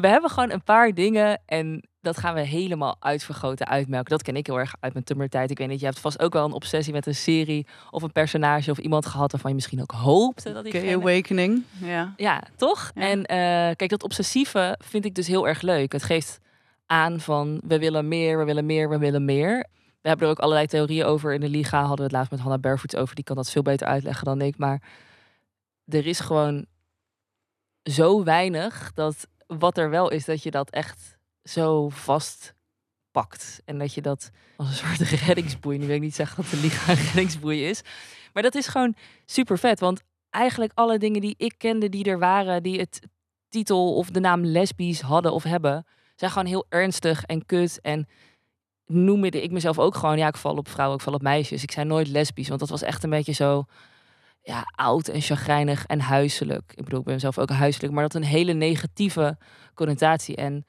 we hebben gewoon een paar dingen en dat gaan we helemaal uitvergroten, uitmelken. Dat ken ik heel erg uit mijn Tumblr-tijd. Ik weet niet, je hebt vast ook wel een obsessie met een serie of een personage of iemand gehad waarvan je misschien ook hoopte dat die. Awakening, ja. Ja, toch? Ja. En uh, kijk, dat obsessieve vind ik dus heel erg leuk. Het geeft aan van we willen meer, we willen meer, we willen meer. We hebben er ook allerlei theorieën over. In de Liga hadden we het laatst met Hannah Barefoots over. Die kan dat veel beter uitleggen dan ik. Maar er is gewoon zo weinig dat wat er wel is, dat je dat echt zo vast pakt. En dat je dat als een soort reddingsboei. Nu wil ik niet zeggen dat de Liga een reddingsboei is. Maar dat is gewoon super vet. Want eigenlijk alle dingen die ik kende die er waren, die het titel of de naam lesbisch hadden of hebben, zijn gewoon heel ernstig en kut. En noemde ik mezelf ook gewoon, ja, ik val op vrouwen, ik val op meisjes. Ik zei nooit lesbisch, want dat was echt een beetje zo ja, oud en chagrijnig en huiselijk. Ik bedoel, ik ben zelf ook huiselijk, maar dat een hele negatieve connotatie. En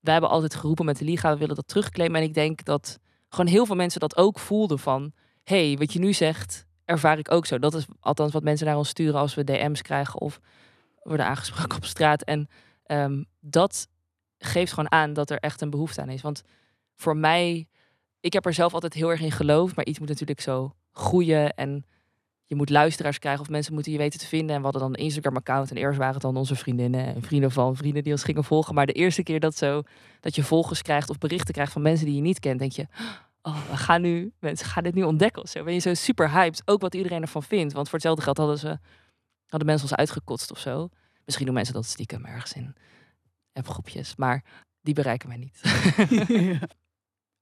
wij hebben altijd geroepen met de Liga, we willen dat terugclaimen. En ik denk dat gewoon heel veel mensen dat ook voelden van, hey, wat je nu zegt, ervaar ik ook zo. Dat is althans wat mensen naar ons sturen als we DM's krijgen of worden aangesproken op straat. En um, dat geeft gewoon aan dat er echt een behoefte aan is. Want voor mij, ik heb er zelf altijd heel erg in geloofd, maar iets moet natuurlijk zo groeien en je moet luisteraars krijgen of mensen moeten je weten te vinden. En we hadden dan een Instagram-account en eerst waren het dan onze vriendinnen en vrienden van vrienden die ons gingen volgen. Maar de eerste keer dat, zo, dat je volgers krijgt of berichten krijgt van mensen die je niet kent, denk je, oh, we gaan nu, mensen gaan dit nu ontdekken zo. Ben je zo super hyped, ook wat iedereen ervan vindt. Want voor hetzelfde geld hadden ze, hadden mensen ons uitgekotst of zo. Misschien doen mensen dat stiekem ergens in appgroepjes, maar die bereiken mij niet. ja.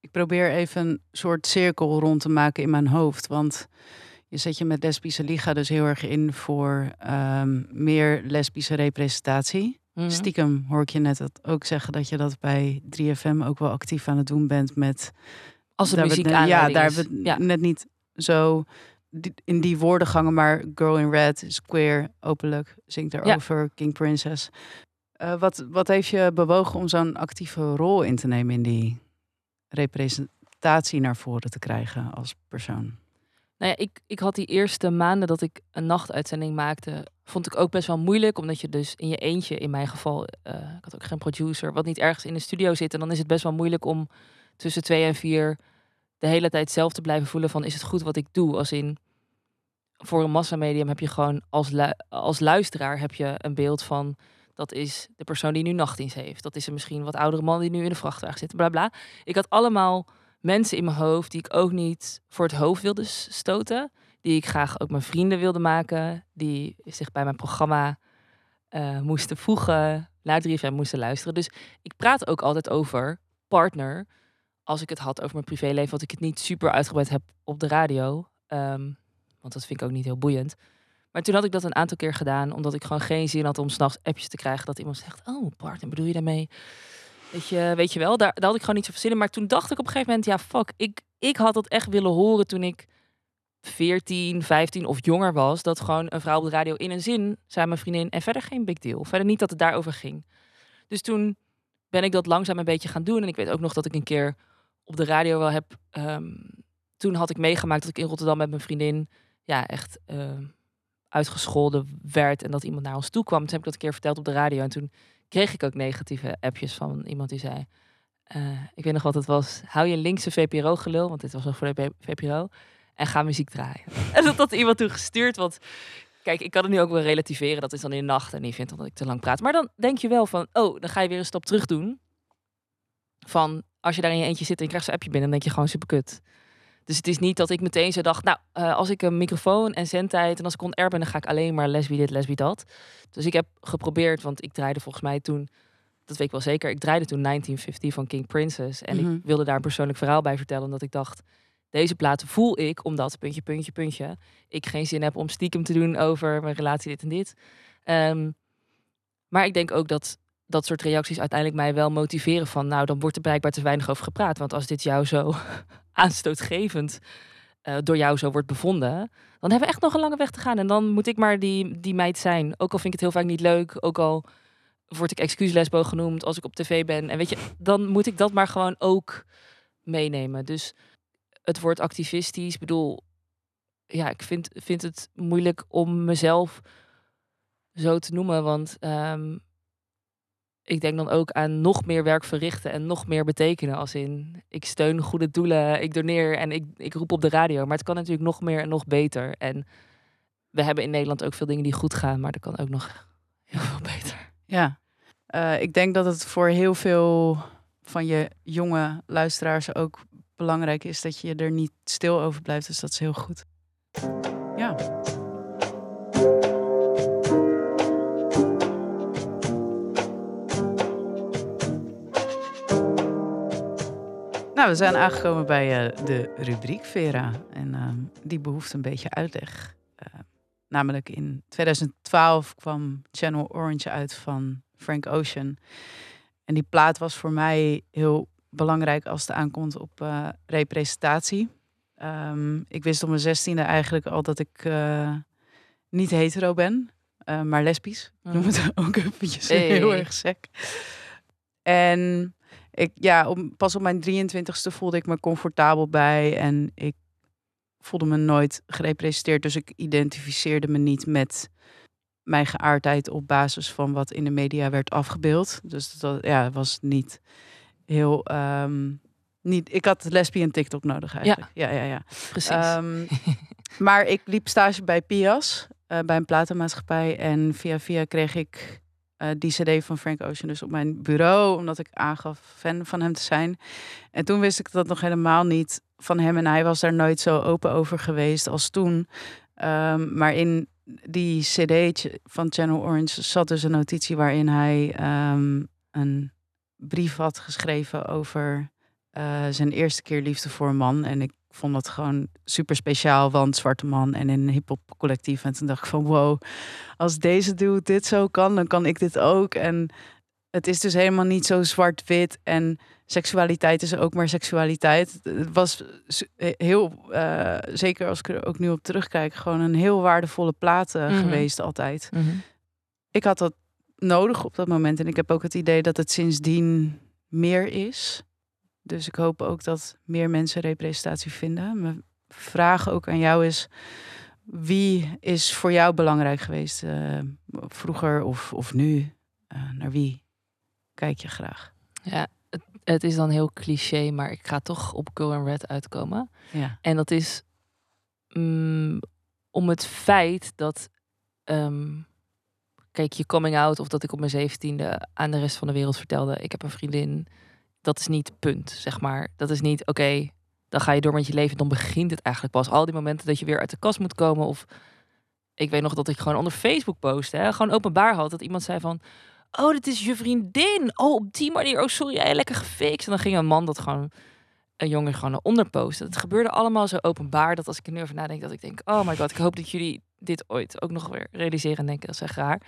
Ik probeer even een soort cirkel rond te maken in mijn hoofd. Want je zet je met Lesbische Liga dus heel erg in voor um, meer lesbische representatie. Mm -hmm. Stiekem hoor ik je net dat ook zeggen dat je dat bij 3FM ook wel actief aan het doen bent met. Als de muziek net, Ja, daar hebben we ja. net niet zo in die woorden gangen, maar Girl in Red is queer, openlijk, zingt erover, ja. King Princess. Uh, wat, wat heeft je bewogen om zo'n actieve rol in te nemen in die representatie naar voren te krijgen als persoon? Nou ja, ik, ik had die eerste maanden dat ik een nachtuitzending maakte, vond ik ook best wel moeilijk. Omdat je dus in je eentje, in mijn geval, uh, ik had ook geen producer, wat niet ergens in de studio zit. En dan is het best wel moeilijk om tussen twee en vier de hele tijd zelf te blijven voelen van is het goed wat ik doe? Als in, voor een massamedium heb je gewoon als, als luisteraar heb je een beeld van dat is de persoon die nu nachtdienst heeft. Dat is een misschien wat oudere man die nu in de vrachtwagen zit. Bla bla. Ik had allemaal mensen in mijn hoofd die ik ook niet voor het hoofd wilde stoten. Die ik graag ook mijn vrienden wilde maken. Die zich bij mijn programma uh, moesten voegen. Naar 3FM moesten luisteren. Dus ik praat ook altijd over partner. Als ik het had over mijn privéleven. Want ik het niet super uitgebreid heb op de radio. Um, want dat vind ik ook niet heel boeiend. Maar toen had ik dat een aantal keer gedaan, omdat ik gewoon geen zin had om s'nachts appjes te krijgen dat iemand zegt: Oh, partner, bedoel je daarmee? Weet je, weet je wel, daar, daar had ik gewoon niet zoveel zin in. Maar toen dacht ik op een gegeven moment: Ja, fuck, ik, ik had dat echt willen horen toen ik 14, 15 of jonger was. Dat gewoon een vrouw op de radio in een zin zei mijn vriendin en verder geen big deal. Verder niet dat het daarover ging. Dus toen ben ik dat langzaam een beetje gaan doen. En ik weet ook nog dat ik een keer op de radio wel heb. ehm, toen had ik meegemaakt dat ik in Rotterdam met mijn vriendin ja, echt ehm, uitgescholden werd. En dat iemand naar ons toe kwam. Toen heb ik dat een keer verteld op de radio. En toen kreeg ik ook negatieve appjes van iemand die zei. eh, ik weet nog wat het was. Hou je linkse VPRO-gelul, want dit was nog voor de VPRO. En ga muziek draaien. en dat had iemand toen gestuurd. Want kijk, ik kan het nu ook wel relativeren. Dat is dan in de nacht en die vindt dat ik te lang praat. Maar dan denk je wel van, oh, dan ga je weer een stap terug doen. Van, als je daar in je eentje zit en je krijgt zo'n appje binnen, dan denk je gewoon super kut. Dus het is niet dat ik meteen zo dacht, nou, eh, als ik een microfoon en zendtijd en als ik on air ben, dan ga ik alleen maar lesbi dit, lesbi dat. Dus ik heb geprobeerd, want ik draaide volgens mij toen, dat weet ik wel zeker, ik draaide toen 1950 van King Princess. En Mhm. ik wilde daar een persoonlijk verhaal bij vertellen, omdat ik dacht, deze plaat voel ik, omdat, puntje, puntje, puntje, ik geen zin heb om stiekem te doen over mijn relatie dit en dit. Ehm, maar ik denk ook dat dat soort reacties uiteindelijk mij wel motiveren van, nou, dan wordt er blijkbaar te weinig over gepraat. Want als dit jou zo aanstootgevend eh, door jou zo wordt bevonden, dan hebben we echt nog een lange weg te gaan. En dan moet ik maar die, die meid zijn. Ook al vind ik het heel vaak niet leuk, ook al word ik excuuslesbo genoemd als ik op tv ben. En weet je, dan moet ik dat maar gewoon ook meenemen. Dus het wordt activistisch. Ik bedoel, ja, ik vind, vind het moeilijk om mezelf zo te noemen. Want ehm, ik denk dan ook aan nog meer werk verrichten en nog meer betekenen. Als in, ik steun goede doelen, ik doneer en ik, ik roep op de radio. Maar het kan natuurlijk nog meer en nog beter. En we hebben in Nederland ook veel dingen die goed gaan, maar dat kan ook nog heel veel beter. Ja, Eh, ik denk dat het voor heel veel van je jonge luisteraars ook belangrijk is dat je er niet stil over blijft. Dus dat is heel goed. Ja. Nou, we zijn aangekomen bij eh, de rubriek Vera. En ehm, die behoeft een beetje uitleg. Eh, namelijk in 2012 kwam Channel Orange uit van Frank Ocean. En die plaat was voor mij heel belangrijk als het aankomt op eh, representatie. Ehm, ik wist op mijn zestiende eigenlijk al dat ik eh, niet hetero ben, maar lesbisch. Ik noem het ook eventjes Hey. heel erg sec. En ik, ja, op, pas op mijn 23ste voelde ik me comfortabel bij. En ik voelde me nooit gerepresenteerd. Dus ik identificeerde me niet met mijn geaardheid op basis van wat in de media werd afgebeeld. Dus dat ja, was niet heel. ehm, niet, ik had lesbian TikTok nodig eigenlijk. Ja, ja, ja. Precies. Ehm, maar ik liep stage bij Pias, eh, bij een platenmaatschappij. En via via kreeg ik eh, die cd van Frank Ocean dus op mijn bureau. Omdat ik aangaf fan van hem te zijn. En toen wist ik dat nog helemaal niet van hem. En hij was daar nooit zo open over geweest als toen. Ehm, maar in die cd van Channel Orange zat dus een notitie waarin hij ehm, een brief had geschreven over eh, zijn eerste keer liefde voor een man. En ik vond dat gewoon super speciaal, want zwarte man en in een hip-hop collectief. En toen dacht ik van wow, als deze dude dit zo kan, dan kan ik dit ook. En het is dus helemaal niet zo zwart-wit. En seksualiteit is ook maar seksualiteit. Het was heel, eh, zeker als ik er ook nu op terugkijk, gewoon een heel waardevolle plaat eh, Mhm. geweest altijd Mhm. ik had dat nodig op dat moment. En ik heb ook het idee dat het sindsdien meer is. Dus ik hoop ook dat meer mensen representatie vinden. Mijn vraag ook aan jou is: wie is voor jou belangrijk geweest? eh, vroeger of, of nu? Eh, naar wie kijk je graag? Ja, het, het is dan heel cliché, maar ik ga toch op Girl and Red uitkomen. Ja. En dat is mm, om het feit dat, ehm, kijk, je coming out of dat ik op mijn zeventiende aan de rest van de wereld vertelde, ik heb een vriendin. Dat is niet punt, zeg maar. Dat is niet, oké, dan ga je door met je leven. Dan begint het eigenlijk pas. Al die momenten dat je weer uit de kast moet komen. Of ik weet nog dat ik gewoon onder Facebook postte, gewoon openbaar had. Dat iemand zei van, oh, dit is je vriendin. Oh, op die manier. Oh, sorry, jij lekker gefixt. En dan ging een man dat gewoon een jongen gewoon eronder posten. Het gebeurde allemaal zo openbaar dat als ik er nu over nadenk, dat ik denk, oh my god, ik hoop dat jullie dit ooit ook nog weer realiseren en denken, dat is echt raar.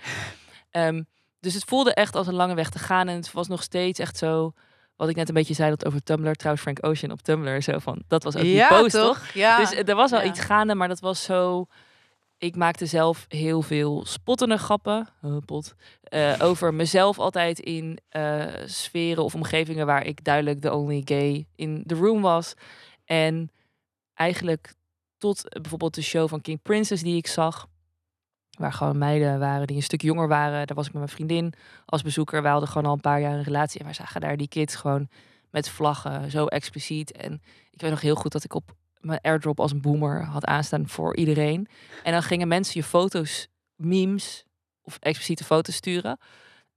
Ehm, dus het voelde echt als een lange weg te gaan en het was nog steeds echt zo, wat ik net een beetje zei dat over Tumblr, trouwens Frank Ocean op Tumblr, zo van, dat was ook die ja, post toch? Ja. Dus eh, er was al Ja. iets gaande, maar dat was zo ik maakte zelf heel veel spottende grappen pot, eh, over mezelf altijd in eh, sferen of omgevingen waar ik duidelijk de only gay in the room was. En eigenlijk tot bijvoorbeeld de show van King Princess die ik zag. Waar gewoon meiden waren die een stuk jonger waren. Daar was ik met mijn vriendin als bezoeker. We hadden gewoon al een paar jaar een relatie. En wij zagen daar die kids gewoon met vlaggen, zo expliciet. En ik weet nog heel goed dat ik op mijn airdrop als een boomer had aanstaan voor iedereen. En dan gingen mensen je foto's, memes of expliciete foto's sturen.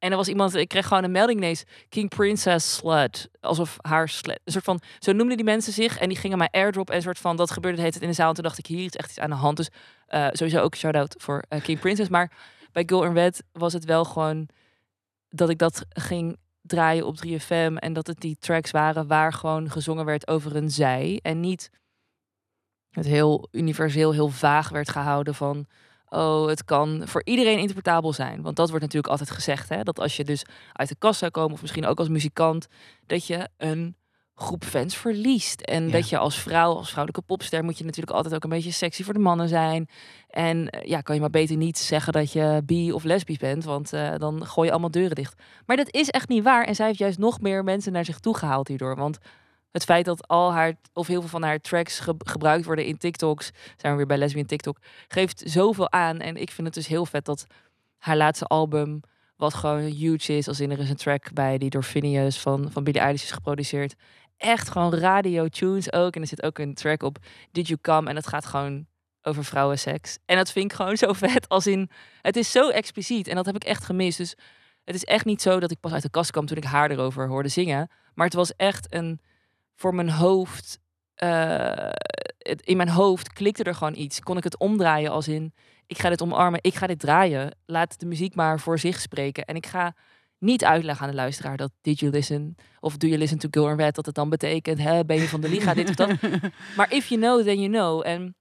En er was iemand, ik kreeg gewoon een melding ineens. King Princess Slut. Alsof haar slut. Een soort van, zo noemden die mensen zich. En die gingen mij airdrop. En een soort van, dat gebeurde het in de zaal. En toen dacht ik, hier is echt iets aan de hand. Dus uh, sowieso ook shout-out voor uh, King Princess. Maar bij Girl in Red was het wel gewoon dat ik dat ging draaien op 3FM. En dat het die tracks waren waar gewoon gezongen werd over een zij. En niet het heel universeel, heel vaag werd gehouden van oh, het kan voor iedereen interpretabel zijn. Want dat wordt natuurlijk altijd gezegd, hè? dat als je dus uit de kast zou komen, of misschien ook als muzikant, dat je een groep fans verliest. En dat je als vrouw, als vrouwelijke popster, moet je natuurlijk altijd ook een beetje sexy voor de mannen zijn. En eh, ja, kan je maar beter niet zeggen dat je bi of lesbisch bent, want uh, dan gooi je allemaal deuren dicht. Maar dat is echt niet waar. En zij heeft juist nog meer mensen naar zich toe gehaald hierdoor. Want het feit dat al haar, of heel veel van haar tracks gebruikt worden in TikToks, zijn we weer bij lesbian TikTok, geeft zoveel aan. En ik vind het dus heel vet dat haar laatste album, wat gewoon huge is, als in er is een track bij die door Phineas van, van Billie Eilish is geproduceerd. Echt gewoon radio tunes ook. En er zit ook een track op Did You Come? En het gaat gewoon over vrouwenseks. En dat vind ik gewoon zo vet. Als in, het is zo expliciet. En dat heb ik echt gemist. Dus het is echt niet zo dat ik pas uit de kast kwam toen ik haar erover hoorde zingen. Maar het was echt een voor mijn hoofd. Uh, in mijn hoofd klikte er gewoon iets. Kon ik het omdraaien als in: ik ga dit omarmen, ik ga dit draaien. Laat de muziek maar voor zich spreken. En ik ga niet uitleggen aan de luisteraar dat did you listen of do you listen to and Red dat het dan betekent hè, ben je van de liga dit of dat. maar if you know then you know en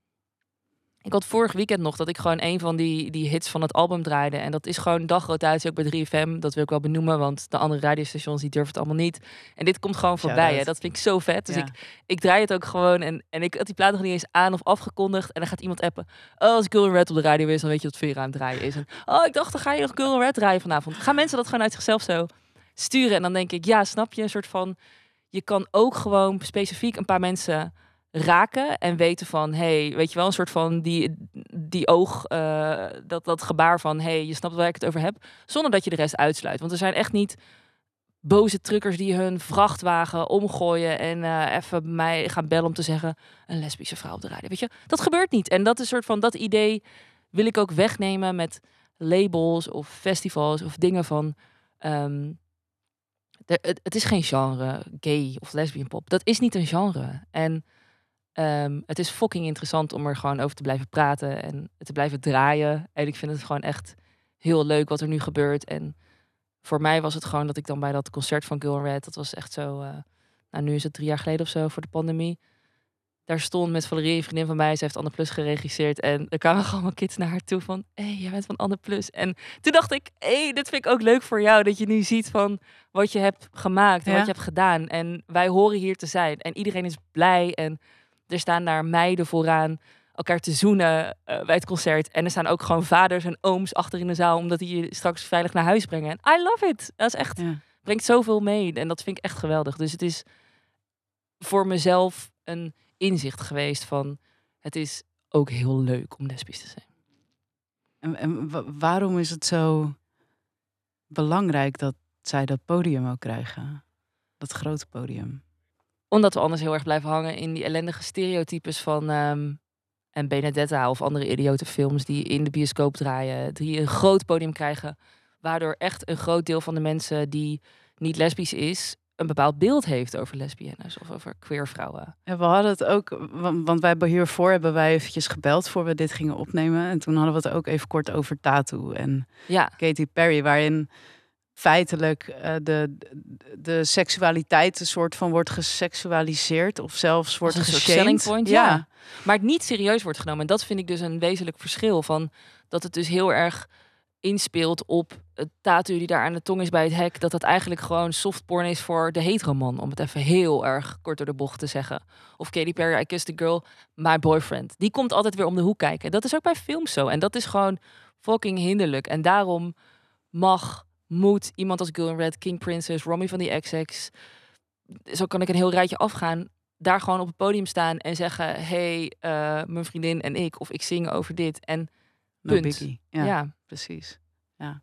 ik had vorig weekend nog dat ik gewoon een van die, die hits van het album draaide. En dat is gewoon dagrotatie ook bij 3FM. Dat wil ik wel benoemen, want de andere radiostations die durven het allemaal niet. En dit komt gewoon voorbij. Hè. Dat vind ik zo vet. Dus ik, ik draai het ook gewoon. En, en ik had die plaat nog niet eens aan of afgekondigd. En dan gaat iemand appen. Oh, als Girl Red op de radio is, dan weet je wat Vera aan het draaien is. En, oh, ik dacht, dan ga je nog Girl Red draaien vanavond. Gaan mensen dat gewoon uit zichzelf zo sturen? En dan denk ik, ja, snap je? Een soort van, je kan ook gewoon specifiek een paar mensen raken en weten van, hey, weet je wel, een soort van die, die oog, uh, dat, dat gebaar van, hey, je snapt waar ik het over heb, zonder dat je de rest uitsluit. Want er zijn echt niet boze truckers die hun vrachtwagen omgooien en uh, even mij gaan bellen om te zeggen, een lesbische vrouw op de radio. Weet je, dat gebeurt niet. En dat is een soort van, dat idee wil ik ook wegnemen met labels of festivals of dingen van, de, het, het is geen genre, gay of lesbian pop. Dat is niet een genre. En Um, het is fucking interessant om er gewoon over te blijven praten en te blijven draaien. En ik vind het gewoon echt heel leuk wat er nu gebeurt. En voor mij was het gewoon dat ik dan bij dat concert van Girl Red, dat was echt zo, uh, nou nu is het drie jaar geleden of zo voor de pandemie. Daar stond met Valerie, een vriendin van mij, ze heeft Anne Plus geregisseerd. En er kwamen gewoon kids naar haar toe van, hé, hey, jij bent van Anne Plus. En toen dacht ik, hé, hey, dit vind ik ook leuk voor jou, dat je nu ziet van wat je hebt gemaakt en wat je hebt gedaan. En wij horen hier te zijn. En iedereen is blij en er staan daar meiden vooraan elkaar te zoenen uh, bij het concert. En er staan ook gewoon vaders en ooms achter in de zaal, omdat die je straks veilig naar huis brengen. En I love it. Dat is echt, ja. brengt zoveel mee. En dat vind ik echt geweldig. Dus het is voor mezelf een inzicht geweest van, het is ook heel leuk om lesbisch te zijn. En, en waarom is het zo belangrijk dat zij dat podium ook krijgen? Dat grote podium omdat we anders heel erg blijven hangen in die ellendige stereotypes van um, en Benedetta of andere idiote films die in de bioscoop draaien, die een groot podium krijgen, waardoor echt een groot deel van de mensen die niet lesbisch is, een bepaald beeld heeft over lesbiennes of over queer vrouwen. Ja, we hadden het ook, want wij hiervoor hebben wij eventjes gebeld voor we dit gingen opnemen. En toen hadden we het ook even kort over Tattoo en ja. Katy Perry, waarin feitelijk uh, de, de seksualiteit een soort van wordt geseksualiseerd of zelfs wordt een selling point. Ja. maar het niet serieus wordt genomen. En dat vind ik dus een wezenlijk verschil van dat het dus heel erg inspeelt op het tattoo die daar aan de tong is bij het hek, dat dat eigenlijk gewoon softporn is voor de heteroman, om het even heel erg kort door de bocht te zeggen. Of Katy Perry, I Kissed a Girl, My Boyfriend. Die komt altijd weer om de hoek kijken. Dat is ook bij films zo. En dat is gewoon fucking hinderlijk. En daarom mag, moet iemand als Girl in Red, King Princess, Romy van die XX, zo kan ik een heel rijtje afgaan, daar gewoon op het podium staan en zeggen, hey, uh, mijn vriendin en ik, of ik zing over dit. En no punt. Ja, ja. precies. Ja,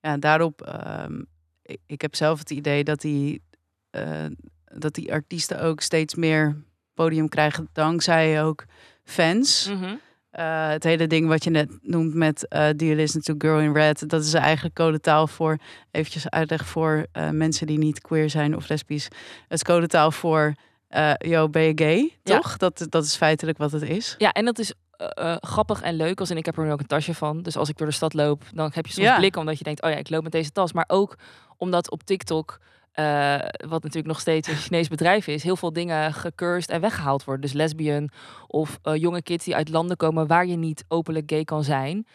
ja daarop, ehm, ik, ik heb zelf het idee dat die, eh, dat die artiesten ook steeds meer podium krijgen dankzij ook fans. Mhm. Eh, het hele ding wat je net noemt met uh, You Listen to Girl in Red, dat is eigenlijk codetaal voor, eventjes uitleg voor uh, mensen die niet queer zijn of lesbisch. Het is codetaal voor, yo, ben je gay, Ja. toch? Dat, dat is feitelijk wat het is. Ja, en dat is eh, eh, grappig en leuk. Als in ik heb er nu ook een tasje van. Dus als ik door de stad loop, dan heb je soms Ja. blikken omdat je denkt, oh ja, ik loop met deze tas. Maar ook omdat op TikTok, eh, wat natuurlijk nog steeds een Chinees bedrijf is, heel veel dingen gecursed en weggehaald worden. Dus lesbian of eh, jonge kids die uit landen komen waar je niet openlijk gay kan zijn.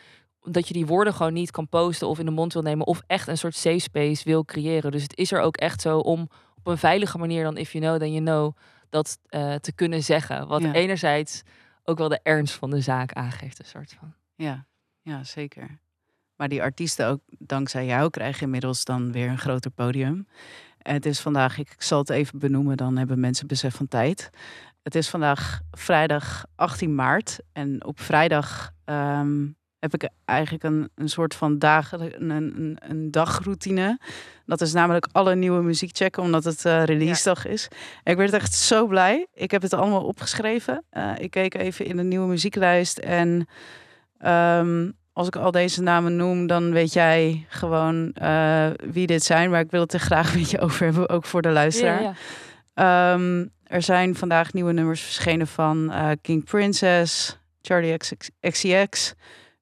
Dat je die woorden gewoon niet kan posten of in de mond wil nemen. Of echt een soort safe space wil creëren. Dus het is er ook echt zo om op een veilige manier dan if you know, then you know, dat eh, te kunnen zeggen. Wat Ja. enerzijds ook wel de ernst van de zaak aangeeft, een soort van. Ja, ja, zeker. Maar die artiesten ook, dankzij jou, krijgen inmiddels dan weer een groter podium. Het is vandaag, ik zal het even benoemen, dan hebben mensen besef van tijd. Het is vandaag vrijdag 18 maart. En op vrijdag ehm, heb ik eigenlijk een, een soort van dagen, een, een, een dagroutine. Dat is namelijk alle nieuwe muziek checken, omdat het eh release dag is. En ik werd echt zo blij. Ik heb het allemaal opgeschreven. Eh, ik keek even in de nieuwe muzieklijst en Ehm, als ik al deze namen noem, dan weet jij gewoon eh, wie dit zijn. Maar ik wil het er graag met je over hebben, ook voor de luisteraar. Ja, ja. Ehm, er zijn vandaag nieuwe nummers verschenen van eh, King Princess, Charlie XCX,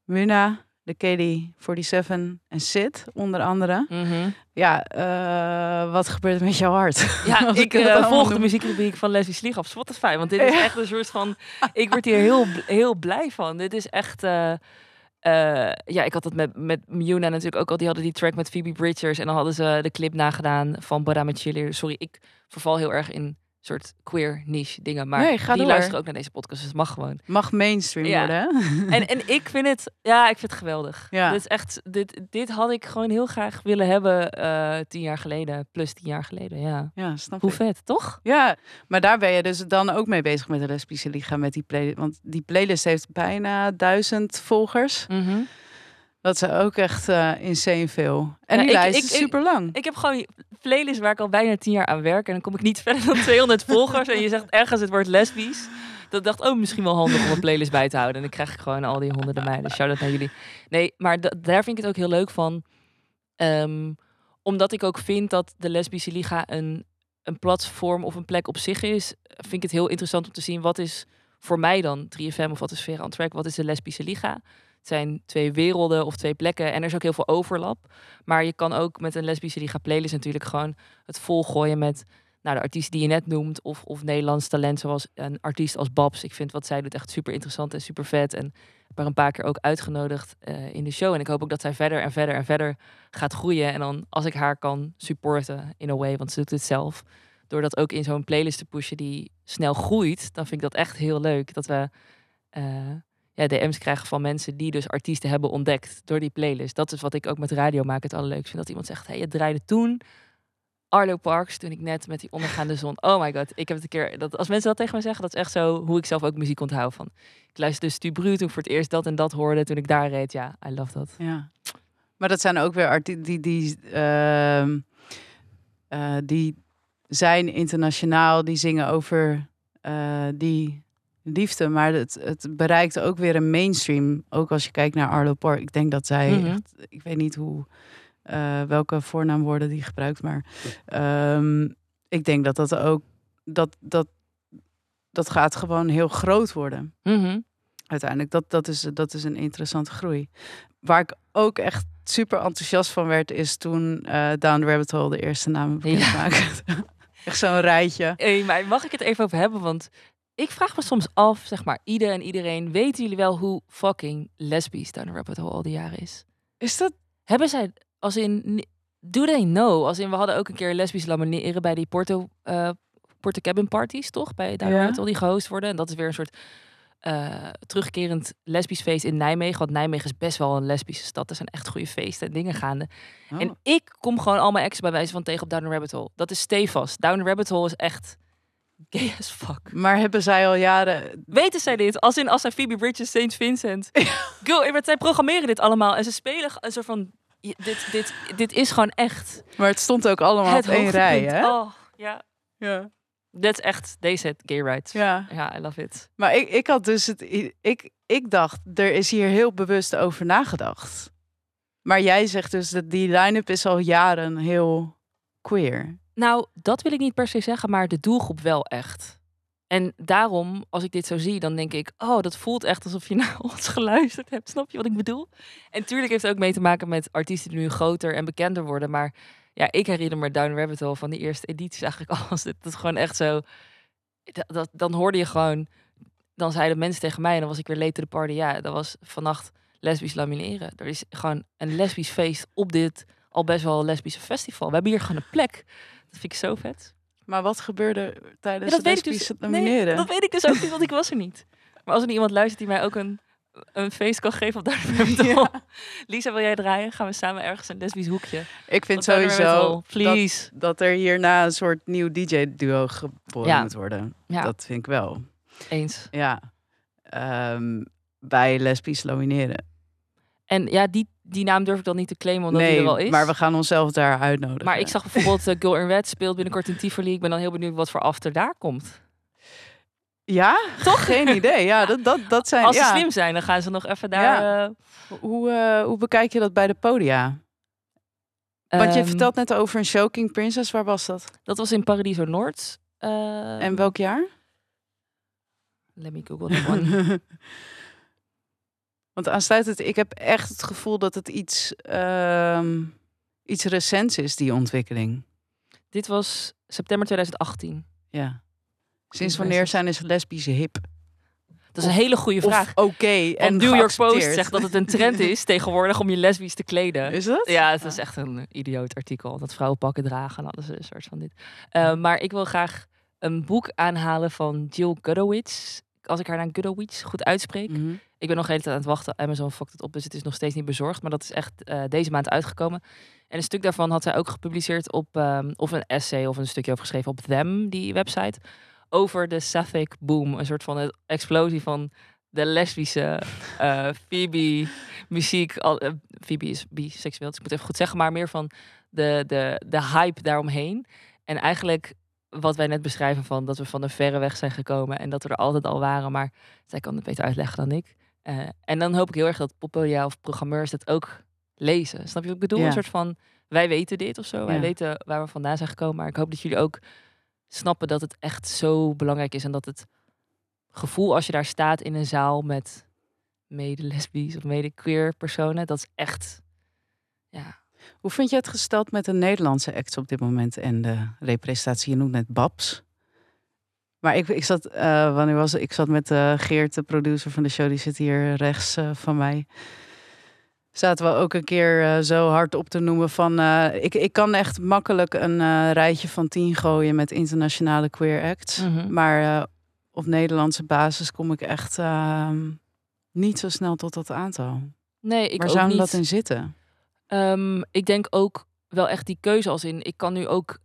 Muna, The KD47 en Sid, onder andere. Mhm. Ja, eh, wat gebeurt er met jouw hart? Ja, ik eh, allemaal volg de muziekrubriek van Leslie Slieg op Spotify. Want dit is echt een soort van... Ik word hier heel, heel blij van. Dit is echt... eh, ja, ik had het met, met Muna natuurlijk ook al. Die hadden die track met Phoebe Bridgers. En dan hadden ze de clip nagedaan van Bada Cheerleader. Sorry, ik verval heel erg in soort queer niche dingen. Maar Nee, ga die door. luisteren ook naar deze podcast. Dus het mag gewoon. Mag mainstream Ja. worden? En, en ik vind het, ja, ik vind het geweldig. Ja. Dit is echt, dit, dit had ik gewoon heel graag willen hebben eh, tien jaar geleden, plus tien jaar geleden. Ja, Ja, snap hoe ik. vet, toch? Ja, maar daar ben je dus dan ook mee bezig met de lesbische liga met die playlist. Want die playlist heeft bijna duizend volgers. Dat is ook echt eh insane veel. En Ja, die ik- lijst ik- is ik- super lang. Ik heb gewoon playlist waar ik al bijna tien jaar aan werk. En dan kom ik niet verder dan 200 volgers. En je zegt ergens het woord lesbisch. Dat ik dacht, oh, misschien wel handig om een playlist bij te houden. En dan krijg ik gewoon al die honderden meiden. Shout-out naar jullie. Nee, maar da- daar vind ik het ook heel leuk van. Ehm, omdat ik ook vind dat de lesbische liga een, een platform of een plek op zich is. Vind ik het heel interessant om te zien wat is voor mij dan 3FM of wat is Vera on Track? Wat is de lesbische liga? Zijn twee werelden of twee plekken. En er is ook heel veel overlap. Maar je kan ook met een lesbische liga playlist natuurlijk gewoon het volgooien met nou, de artiest die je net noemt. Of, of Nederlands talent zoals een artiest als Babs. Ik vind wat zij doet echt super interessant en super vet. En heb een paar keer ook uitgenodigd eh, in de show. En ik hoop ook dat zij verder en verder en verder gaat groeien. En dan als ik haar kan supporten in a way, want ze doet het zelf. Door dat ook in zo'n playlist te pushen die snel groeit. Dan vind ik dat echt heel leuk. Dat we eh, ja, DM's krijgen van mensen die dus artiesten hebben ontdekt door die playlist. Dat is wat ik ook met radio maak het allerleukst vind. Dat iemand zegt, hey, je draaide toen Arlo Parks, toen ik net met die ondergaande zon. Oh my god, ik heb het een keer. Dat, als mensen dat tegen me zeggen, dat is echt zo hoe ik zelf ook muziek onthoud. Van. Ik luisterde Stu Bru toen ik voor het eerst dat en dat hoorde. Toen ik daar reed, ja, I love dat. Ja. Maar dat zijn ook weer artiesten die, die, ehm, eh, die zijn internationaal, die zingen over eh, die liefde. Maar het, het bereikt ook weer een mainstream. Ook als je kijkt naar Arlo Park. Ik denk dat zij, Mhm. echt, ik weet niet hoe, eh, welke voornaamwoorden die gebruikt, maar ehm, ik denk dat dat ook, dat, dat, dat gaat gewoon heel groot worden Mhm. uiteindelijk. Dat, dat, is, dat is een interessante groei. Waar ik ook echt super enthousiast van werd, is toen eh Down the Rabbit Hole de eerste namen bekend Ja. echt zo'n rijtje. Hey, maar mag ik het even over hebben? Want ik vraag me soms af, zeg maar, ieder en iedereen, weten jullie wel hoe fucking lesbisch Down the Rabbit Hole al die jaren is? Is dat... Hebben zij, als in, do they know? Als in, we hadden ook een keer lesbisch lamineren bij die Porto, eh Porto Cabin parties, toch? Bij daar Ja. al die gehost worden. En dat is weer een soort eh, terugkerend lesbisch feest in Nijmegen. Want Nijmegen is best wel een lesbische stad. Er zijn echt goede feesten en dingen gaande. Oh. En ik kom gewoon al mijn ex bij wijze van tegen op Down the Rabbit Hole. Dat is stevast. Down the Rabbit Hole is echt gay as fuck. Maar hebben zij al jaren... Weten zij dit? Als in als zij Phoebe Bridges, Saint Vincent. Girl, zij programmeren dit allemaal. En ze spelen een soort van... Dit, dit, dit is gewoon echt Maar het stond ook allemaal op één rij, hè? Oh, ja. Ja. Dat is echt, deze gay rights. ja. Ja, I love it. Maar ik, ik had dus het... Ik, ik dacht, er is hier heel bewust over nagedacht. Maar jij zegt dus dat die line-up is al jaren heel queer. Nou, dat wil ik niet per se zeggen, maar de doelgroep wel echt. En daarom, als ik dit zo zie, dan denk ik, oh, dat voelt echt alsof je naar ons geluisterd hebt. Snap je wat ik bedoel? En tuurlijk heeft het ook mee te maken met artiesten die nu groter en bekender worden. Maar ja, ik herinner me Down Rabbit Hole van die eerste edities eigenlijk al. Dat is gewoon echt zo. Dat, dan hoorde je gewoon, dan zeiden mensen tegen mij, en dan was ik weer late to the party. Ja, dat was vannacht lesbisch lamineren. Er is gewoon een lesbisch feest op dit al best wel lesbische festival. We hebben hier gewoon een plek. Dat vind ik zo vet. Maar wat gebeurde tijdens Ja, dat weet ik lesbische dus. Nee, dat weet ik dus ook niet, want ik was er niet. Maar als er iemand luistert die mij ook een, een feest kan geven op Duitsland. Ja. Lisa, wil jij draaien? Gaan we samen ergens een lesbisch hoekje? Ik vind sowieso Please. dat, dat er hierna een soort nieuw DJ-duo geboren Ja. moet worden. Ja. Dat vind ik wel. Eens. Ja. Ehm, bij lesbisch lamineren. En ja, die, die naam durf ik dan niet te claimen, omdat nee, die er wel is. maar we gaan onszelf daar uitnodigen. Maar ik zag bijvoorbeeld uh, Girl in Red speelt binnenkort in Tivoli. Ik ben dan heel benieuwd wat voor after daar komt. Ja? Toch? Geen idee. Ja, dat, dat, dat zijn... Als ze ja. slim zijn, dan gaan ze nog even daar... eh, Hoe, eh, hoe bekijk je dat bij de podia? Want je ehm, vertelt net over een show King Princess. Waar was dat? Dat was in Paradiso Noord. Eh, en welk jaar? Let me google that one. Want aansluitend, ik heb echt het gevoel dat het iets, ehm, iets recents is, die ontwikkeling. Dit was september 2018. Ja. Sinds wanneer zijn is lesbische hip? Dat is een hele goede vraag. Oké en New York Post zegt dat het een trend is tegenwoordig om je lesbisch te kleden. Is dat? Ja, het is echt een idioot artikel. Dat vrouwen pakken dragen en alles een soort van dit. Eh, maar ik wil graag een boek aanhalen van Jill Gudowitz. Als ik haar naam Gudowitz goed uitspreek. Mhm. Ik ben nog de hele tijd aan het wachten. Amazon fokt het op, dus het is nog steeds niet bezorgd. Maar dat is echt eh, deze maand uitgekomen. En een stuk daarvan had zij ook gepubliceerd op, ehm, of een essay of een stukje over geschreven op Them, die website. Over de Sapphic boom. Een soort van een explosie van de lesbische eh Phoebe muziek. Al, eh, Phoebe is biseksueel, dus ik moet even goed zeggen. Maar meer van de, de, de hype daaromheen. En eigenlijk wat wij net beschrijven van dat we van een verre weg zijn gekomen. En dat we er altijd al waren. Maar zij kan het beter uitleggen dan ik. Eh, en dan hoop ik heel erg dat Poppodia of programmeurs het ook lezen. Snap je wat ik bedoel? Ja. Een soort van, wij weten dit of zo. Wij Ja. weten waar we vandaan zijn gekomen. Maar ik hoop dat jullie ook snappen dat het echt zo belangrijk is. En dat het gevoel als je daar staat in een zaal met mede-lesbisch of mede-queer personen. Dat is echt, ja. Hoe vind je het gesteld met de Nederlandse acts op dit moment en de representatie? Je noemt net Babs. Maar ik, ik zat, eh, wanneer was het? Ik zat met eh, Geert, de producer van de show, die zit hier rechts eh, van mij. Zaten we ook een keer zo hard op te noemen van... ik, ik kan echt makkelijk een rijtje van tien gooien met internationale queer acts. Mhm. Maar op Nederlandse basis kom ik echt ehm, niet zo snel tot dat aantal. Nee, ik Waar zou niet. dat in zitten? Ehm, ik denk ook wel echt die keuze als in. Ik kan nu ook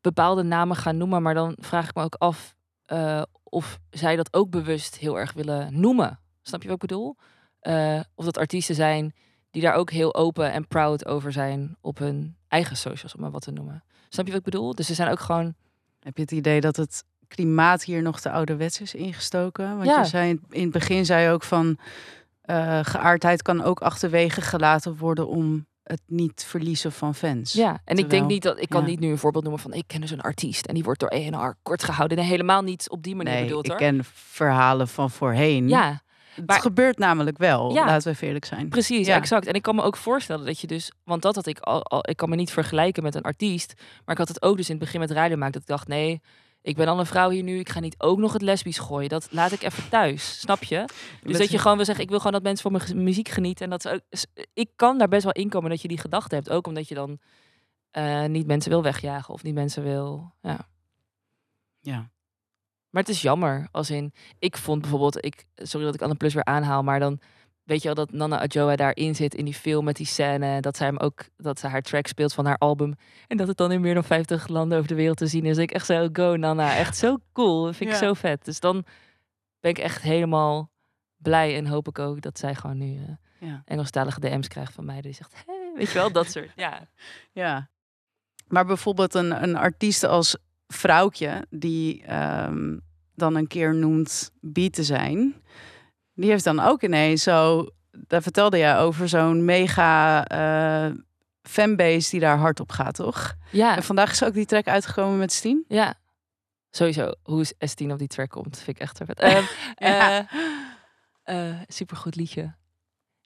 bepaalde namen gaan noemen, maar dan vraag ik me ook af eh, of zij dat ook bewust heel erg willen noemen. Snap je wat ik bedoel? Eh, of dat artiesten zijn die daar ook heel open en proud over zijn op hun eigen socials, om maar wat te noemen. Snap je wat ik bedoel? Dus ze zijn ook gewoon. Heb je het idee dat het klimaat hier nog te ouderwets is ingestoken? Want Ja. je zei in- het begin zei je ook van eh, geaardheid kan ook achterwege gelaten worden om het niet verliezen van fans. Ja, en ik denk niet dat ik kan ja. niet nu een voorbeeld noemen van ik ken dus een artiest en die wordt door ENR kort gehouden. Nee, helemaal niet op die manier nee, bedoeld ik hoor. ken verhalen van voorheen. Ja, het maar- gebeurt namelijk wel. Ja. Laten we eerlijk zijn. Precies, Ja. exact. En ik kan me ook voorstellen dat je dus, want dat had ik al, al, ik kan me niet vergelijken met een artiest, maar ik had het ook dus in het begin met radio maken dat ik dacht, nee, ik ben al een vrouw hier nu, ik ga niet ook nog het lesbisch gooien. Dat laat ik even thuis, snap je? Dus dat je gewoon wil zeggen, ik wil gewoon dat mensen voor mijn muziek genieten. En dat ook, ik kan daar best wel in komen dat je die gedachte hebt. Ook omdat je dan eh, niet mensen wil wegjagen of niet mensen wil... Ja. Ja. Maar het is jammer. Als in, ik vond bijvoorbeeld, ik, sorry dat ik Anne Plus weer aanhaal, maar dan weet je wel dat Nana Adjoa daarin zit in die film met die scène. Dat zij hem ook, dat ze haar track speelt van haar album. En dat het dan in meer dan 50 landen over de wereld te zien is. Ik echt zo, go Nana. Echt zo cool. Dat vind ik Ja. zo vet. Dus dan ben ik echt helemaal blij en hoop ik ook dat zij gewoon nu eh, Ja. Engelstalige DM's krijgt van mij. Die zegt, hey, weet je wel, dat soort. Ja, Ja. Maar bijvoorbeeld een, een artiest als Vrouwtje, die ehm, dan een keer noemt bi te zijn, die heeft dan ook ineens zo, daar vertelde je over zo'n mega eh, fanbase die daar hard op gaat, toch? ja, En vandaag is ook die track uitgekomen met Stien. ja. Sowieso, hoe is S10 op die track komt, vind ik echt vet. Ehm, Ja. eh, eh, supergoed liedje.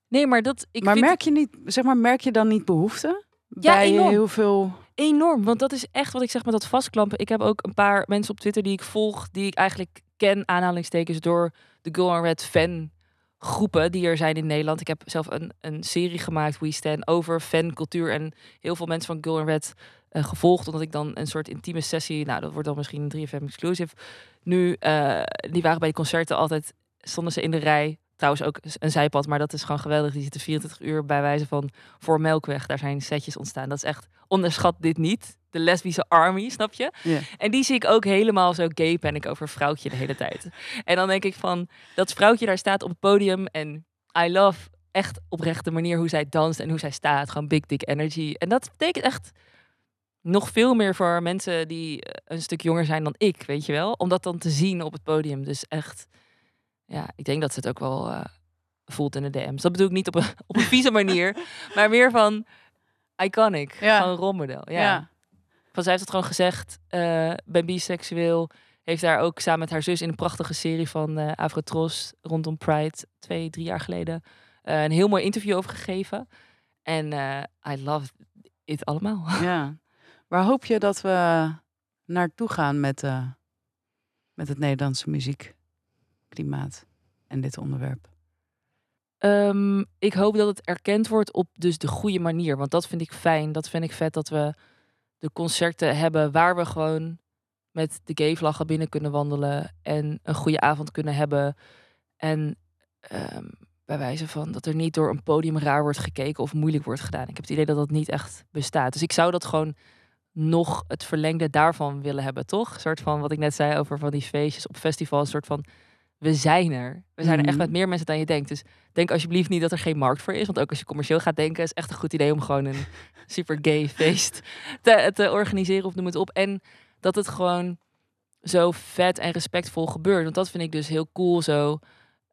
Nee, maar dat... Ik maar merk je niet, zeg maar, merk je dan niet behoefte? Ja, bij enorm. heel veel. Enorm, want dat is echt wat ik zeg met dat vastklampen. Ik heb ook een paar mensen op Twitter die ik volg, die ik eigenlijk ken, aanhalingstekens, door de Girl and Red fan groepen die er zijn in Nederland. Ik heb zelf een, een serie gemaakt, We Stand, over fancultuur en heel veel mensen van Girl and Red eh, gevolgd, omdat ik dan een soort intieme sessie, nou dat wordt dan misschien een 3FM exclusive, nu, eh, die waren bij de concerten altijd, stonden ze in de rij, trouwens ook een zijpad, maar dat is gewoon geweldig. Die zitten 24 uur bij wijze van voor Melkweg. Daar zijn setjes ontstaan. Dat is echt, onderschat dit niet. De lesbische army, snap je? En die zie ik ook helemaal zo gay panic over vrouwtje de hele tijd. En dan denk ik van, dat vrouwtje daar staat op het podium en I love echt oprecht de manier hoe zij danst en hoe zij staat. Gewoon big dick energy. En dat betekent echt nog veel meer voor mensen die een stuk jonger zijn dan ik, weet je wel? Om dat dan te zien op het podium. Dus echt, ja, ik denk dat ze het ook wel eh, voelt in de DM's. Dat bedoel ik niet op een, op een vieze manier, maar meer van iconic. Ja. Een rolmodel. Ja. Ja. Van zij heeft het gewoon gezegd, eh ben biseksueel. Heeft daar ook samen met haar zus in een prachtige serie van eh Avrotros rondom Pride twee, drie jaar geleden een heel mooi interview over gegeven. En I love it allemaal. Ja. Waar hoop je dat we naartoe gaan met, met het Nederlandse muziekklimaat en dit onderwerp? Ehm, ik hoop dat het erkend wordt op dus de goede manier. Want dat vind ik fijn. Dat vind ik vet dat we de concerten hebben waar we gewoon met de gay vlaggen binnen kunnen wandelen. En een goede avond kunnen hebben. En ehm, bij wijze van dat er niet door een podium raar wordt gekeken of moeilijk wordt gedaan. Ik heb het idee dat dat niet echt bestaat. Dus ik zou dat gewoon nog het verlengde daarvan willen hebben, toch? Soort van wat ik net zei over van die feestjes op festivals. Een soort van, we zijn er. We zijn er echt Mhm. met meer mensen dan je denkt. Dus denk alsjeblieft niet dat er geen markt voor is. Want ook als je commercieel gaat denken, is echt een goed idee om gewoon een super gay feest te, te organiseren of noem het op. En dat het gewoon zo vet en respectvol gebeurt. Want dat vind ik dus heel cool zo.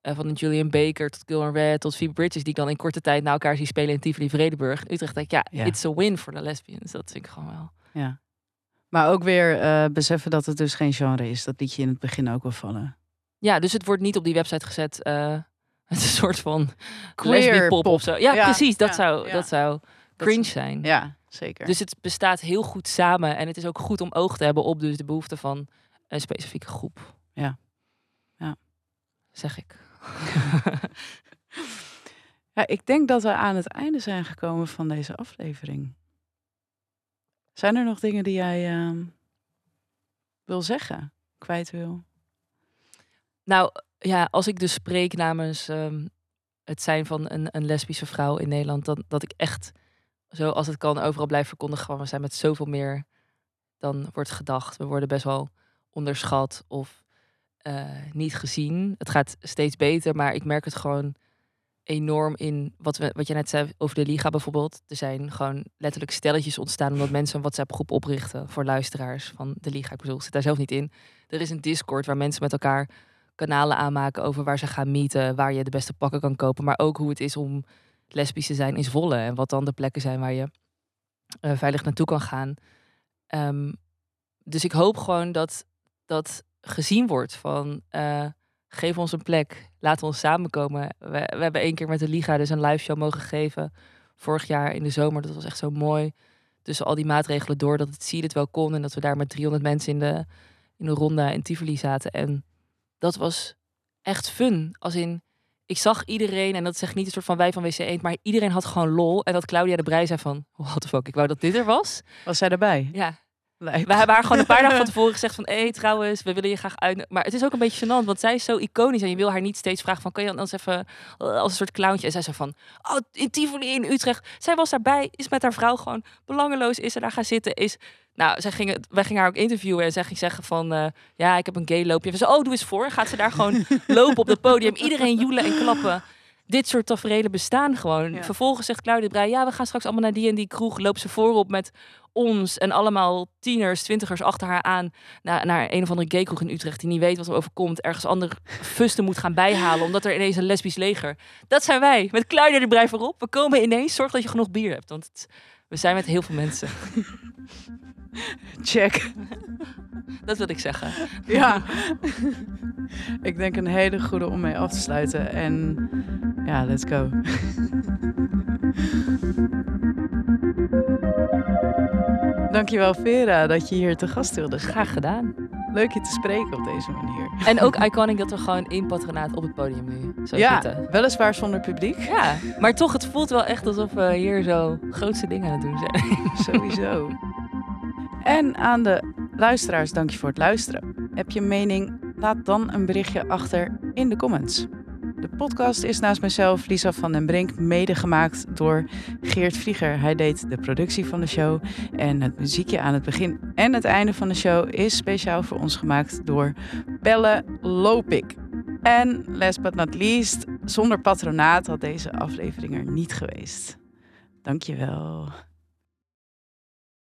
eh, van Julian Baker tot Gilmore Red tot Phoebe Bridges... die ik dan in korte tijd naar elkaar zie spelen in Tivoli Vredenburg. In Utrecht denk ik, ja, Ja. it's a win voor de lesbians. Dat vind ik gewoon wel. Ja. Maar ook weer eh, beseffen dat het dus geen genre is. Dat liet je in het begin ook wel vallen. Ja, dus het wordt niet op die website gezet... eh het is een soort van Queer pop. of zo. Ja, Ja, precies. Dat, ja, zou, ja. dat zou cringe zijn. Ja, zeker. Dus het bestaat heel goed samen. En het is ook goed om oog te hebben op dus de behoeften van een specifieke groep. Ja. Ja. Zeg ik. Ja, ik denk dat we aan het einde zijn gekomen van deze aflevering. Zijn er nog dingen die jij ehm, wil zeggen, kwijt wil? Nou ja, als ik dus spreek namens ehm, het zijn van een, een lesbische vrouw in Nederland, dan dat ik echt zo als het kan overal blijf verkondigen. Gewoon, we zijn met zoveel meer dan wordt gedacht. We worden best wel onderschat of eh, niet gezien. Het gaat steeds beter, maar ik merk het gewoon enorm in wat, we, wat je net zei over de Liga bijvoorbeeld. Er zijn gewoon letterlijk stelletjes ontstaan omdat mensen een WhatsApp-groep oprichten voor luisteraars van de Liga. Ik bedoel, ik zit daar zelf niet in. Er is een Discord waar mensen met elkaar kanalen aanmaken over waar ze gaan meeten, waar je de beste pakken kan kopen, maar ook hoe het is om lesbisch te zijn in Zwolle en wat dan de plekken zijn waar je eh, veilig naartoe kan gaan. Ehm, dus ik hoop gewoon dat dat gezien wordt van eh, geef ons een plek, laat ons samenkomen. We, we hebben één keer met de Liga dus een live show mogen geven vorig jaar in de zomer. Dat was echt zo mooi. Tussen al die maatregelen door dat het zie het wel kon en dat we daar met 300 mensen in de in een ronde in Tivoli zaten. En dat was echt fun. Als in, ik zag iedereen, en dat zegt niet een soort van wij van WC Eend, maar iedereen had gewoon lol. En dat Claudia de Brij zei van, what the fuck, ik wou dat dit er was. Was zij erbij? Ja, Lijp. we waren gewoon een paar dagen van tevoren gezegd van... hé, trouwens, we willen je graag uit... Maar het is ook een beetje gênant, want zij is zo iconisch... en je wil haar niet steeds vragen van... kan je anders even eh, als een soort clowntje... en zij zei van... oh, in Tivoli in Utrecht. Zij was daarbij, is met haar vrouw gewoon belangeloos... is er daar gaan zitten, is... Nou, zij gingen, wij gingen haar ook interviewen en zij ging zeggen van... eh, ja, ik heb een gay loopje. En we zeiden, oh, doe eens voor. Gaat ze daar gewoon lopen op het podium. Iedereen joelen en klappen. Dit soort tafereelen bestaan gewoon. Ja. Vervolgens zegt Claudia de Brij... ja, we gaan straks allemaal naar die en die kroeg. Loopt ze voorop met ons en allemaal tieners, twintigers achter haar aan naar, naar een of andere gaykroeg in Utrecht die niet weet wat er overkomt, ergens ander fusten moet gaan bijhalen omdat er ineens een lesbisch leger. Dat zijn wij, met Claudia de Brij voorop. We komen ineens, zorg dat je genoeg bier hebt, want het- we zijn met heel veel mensen. Check. Dat wil ik zeggen. Ja. ik denk een hele goede om mee af te sluiten. En ja, let's go. Dankjewel Vera dat je hier te gast wilde zijn. Graag gedaan. Leuk je te spreken op deze manier. En ook iconic dat we gewoon in patronaat op het podium nu zo ja, zitten. weliswaar zonder publiek. Ja, maar toch, het voelt wel echt alsof we hier zo grootste dingen aan het doen zijn. Sowieso. En aan de luisteraars, dank je voor het luisteren. Heb je een mening? Laat dan een berichtje achter in de comments. De podcast is naast mezelf, Lisa van den Brink, mede gemaakt door Geert Vlieger. Hij deed de productie van de show. En het muziekje aan het begin en het einde van de show is speciaal voor ons gemaakt door Belle Lopik. En last but not least, zonder patronaat had deze aflevering er niet geweest. Dankjewel.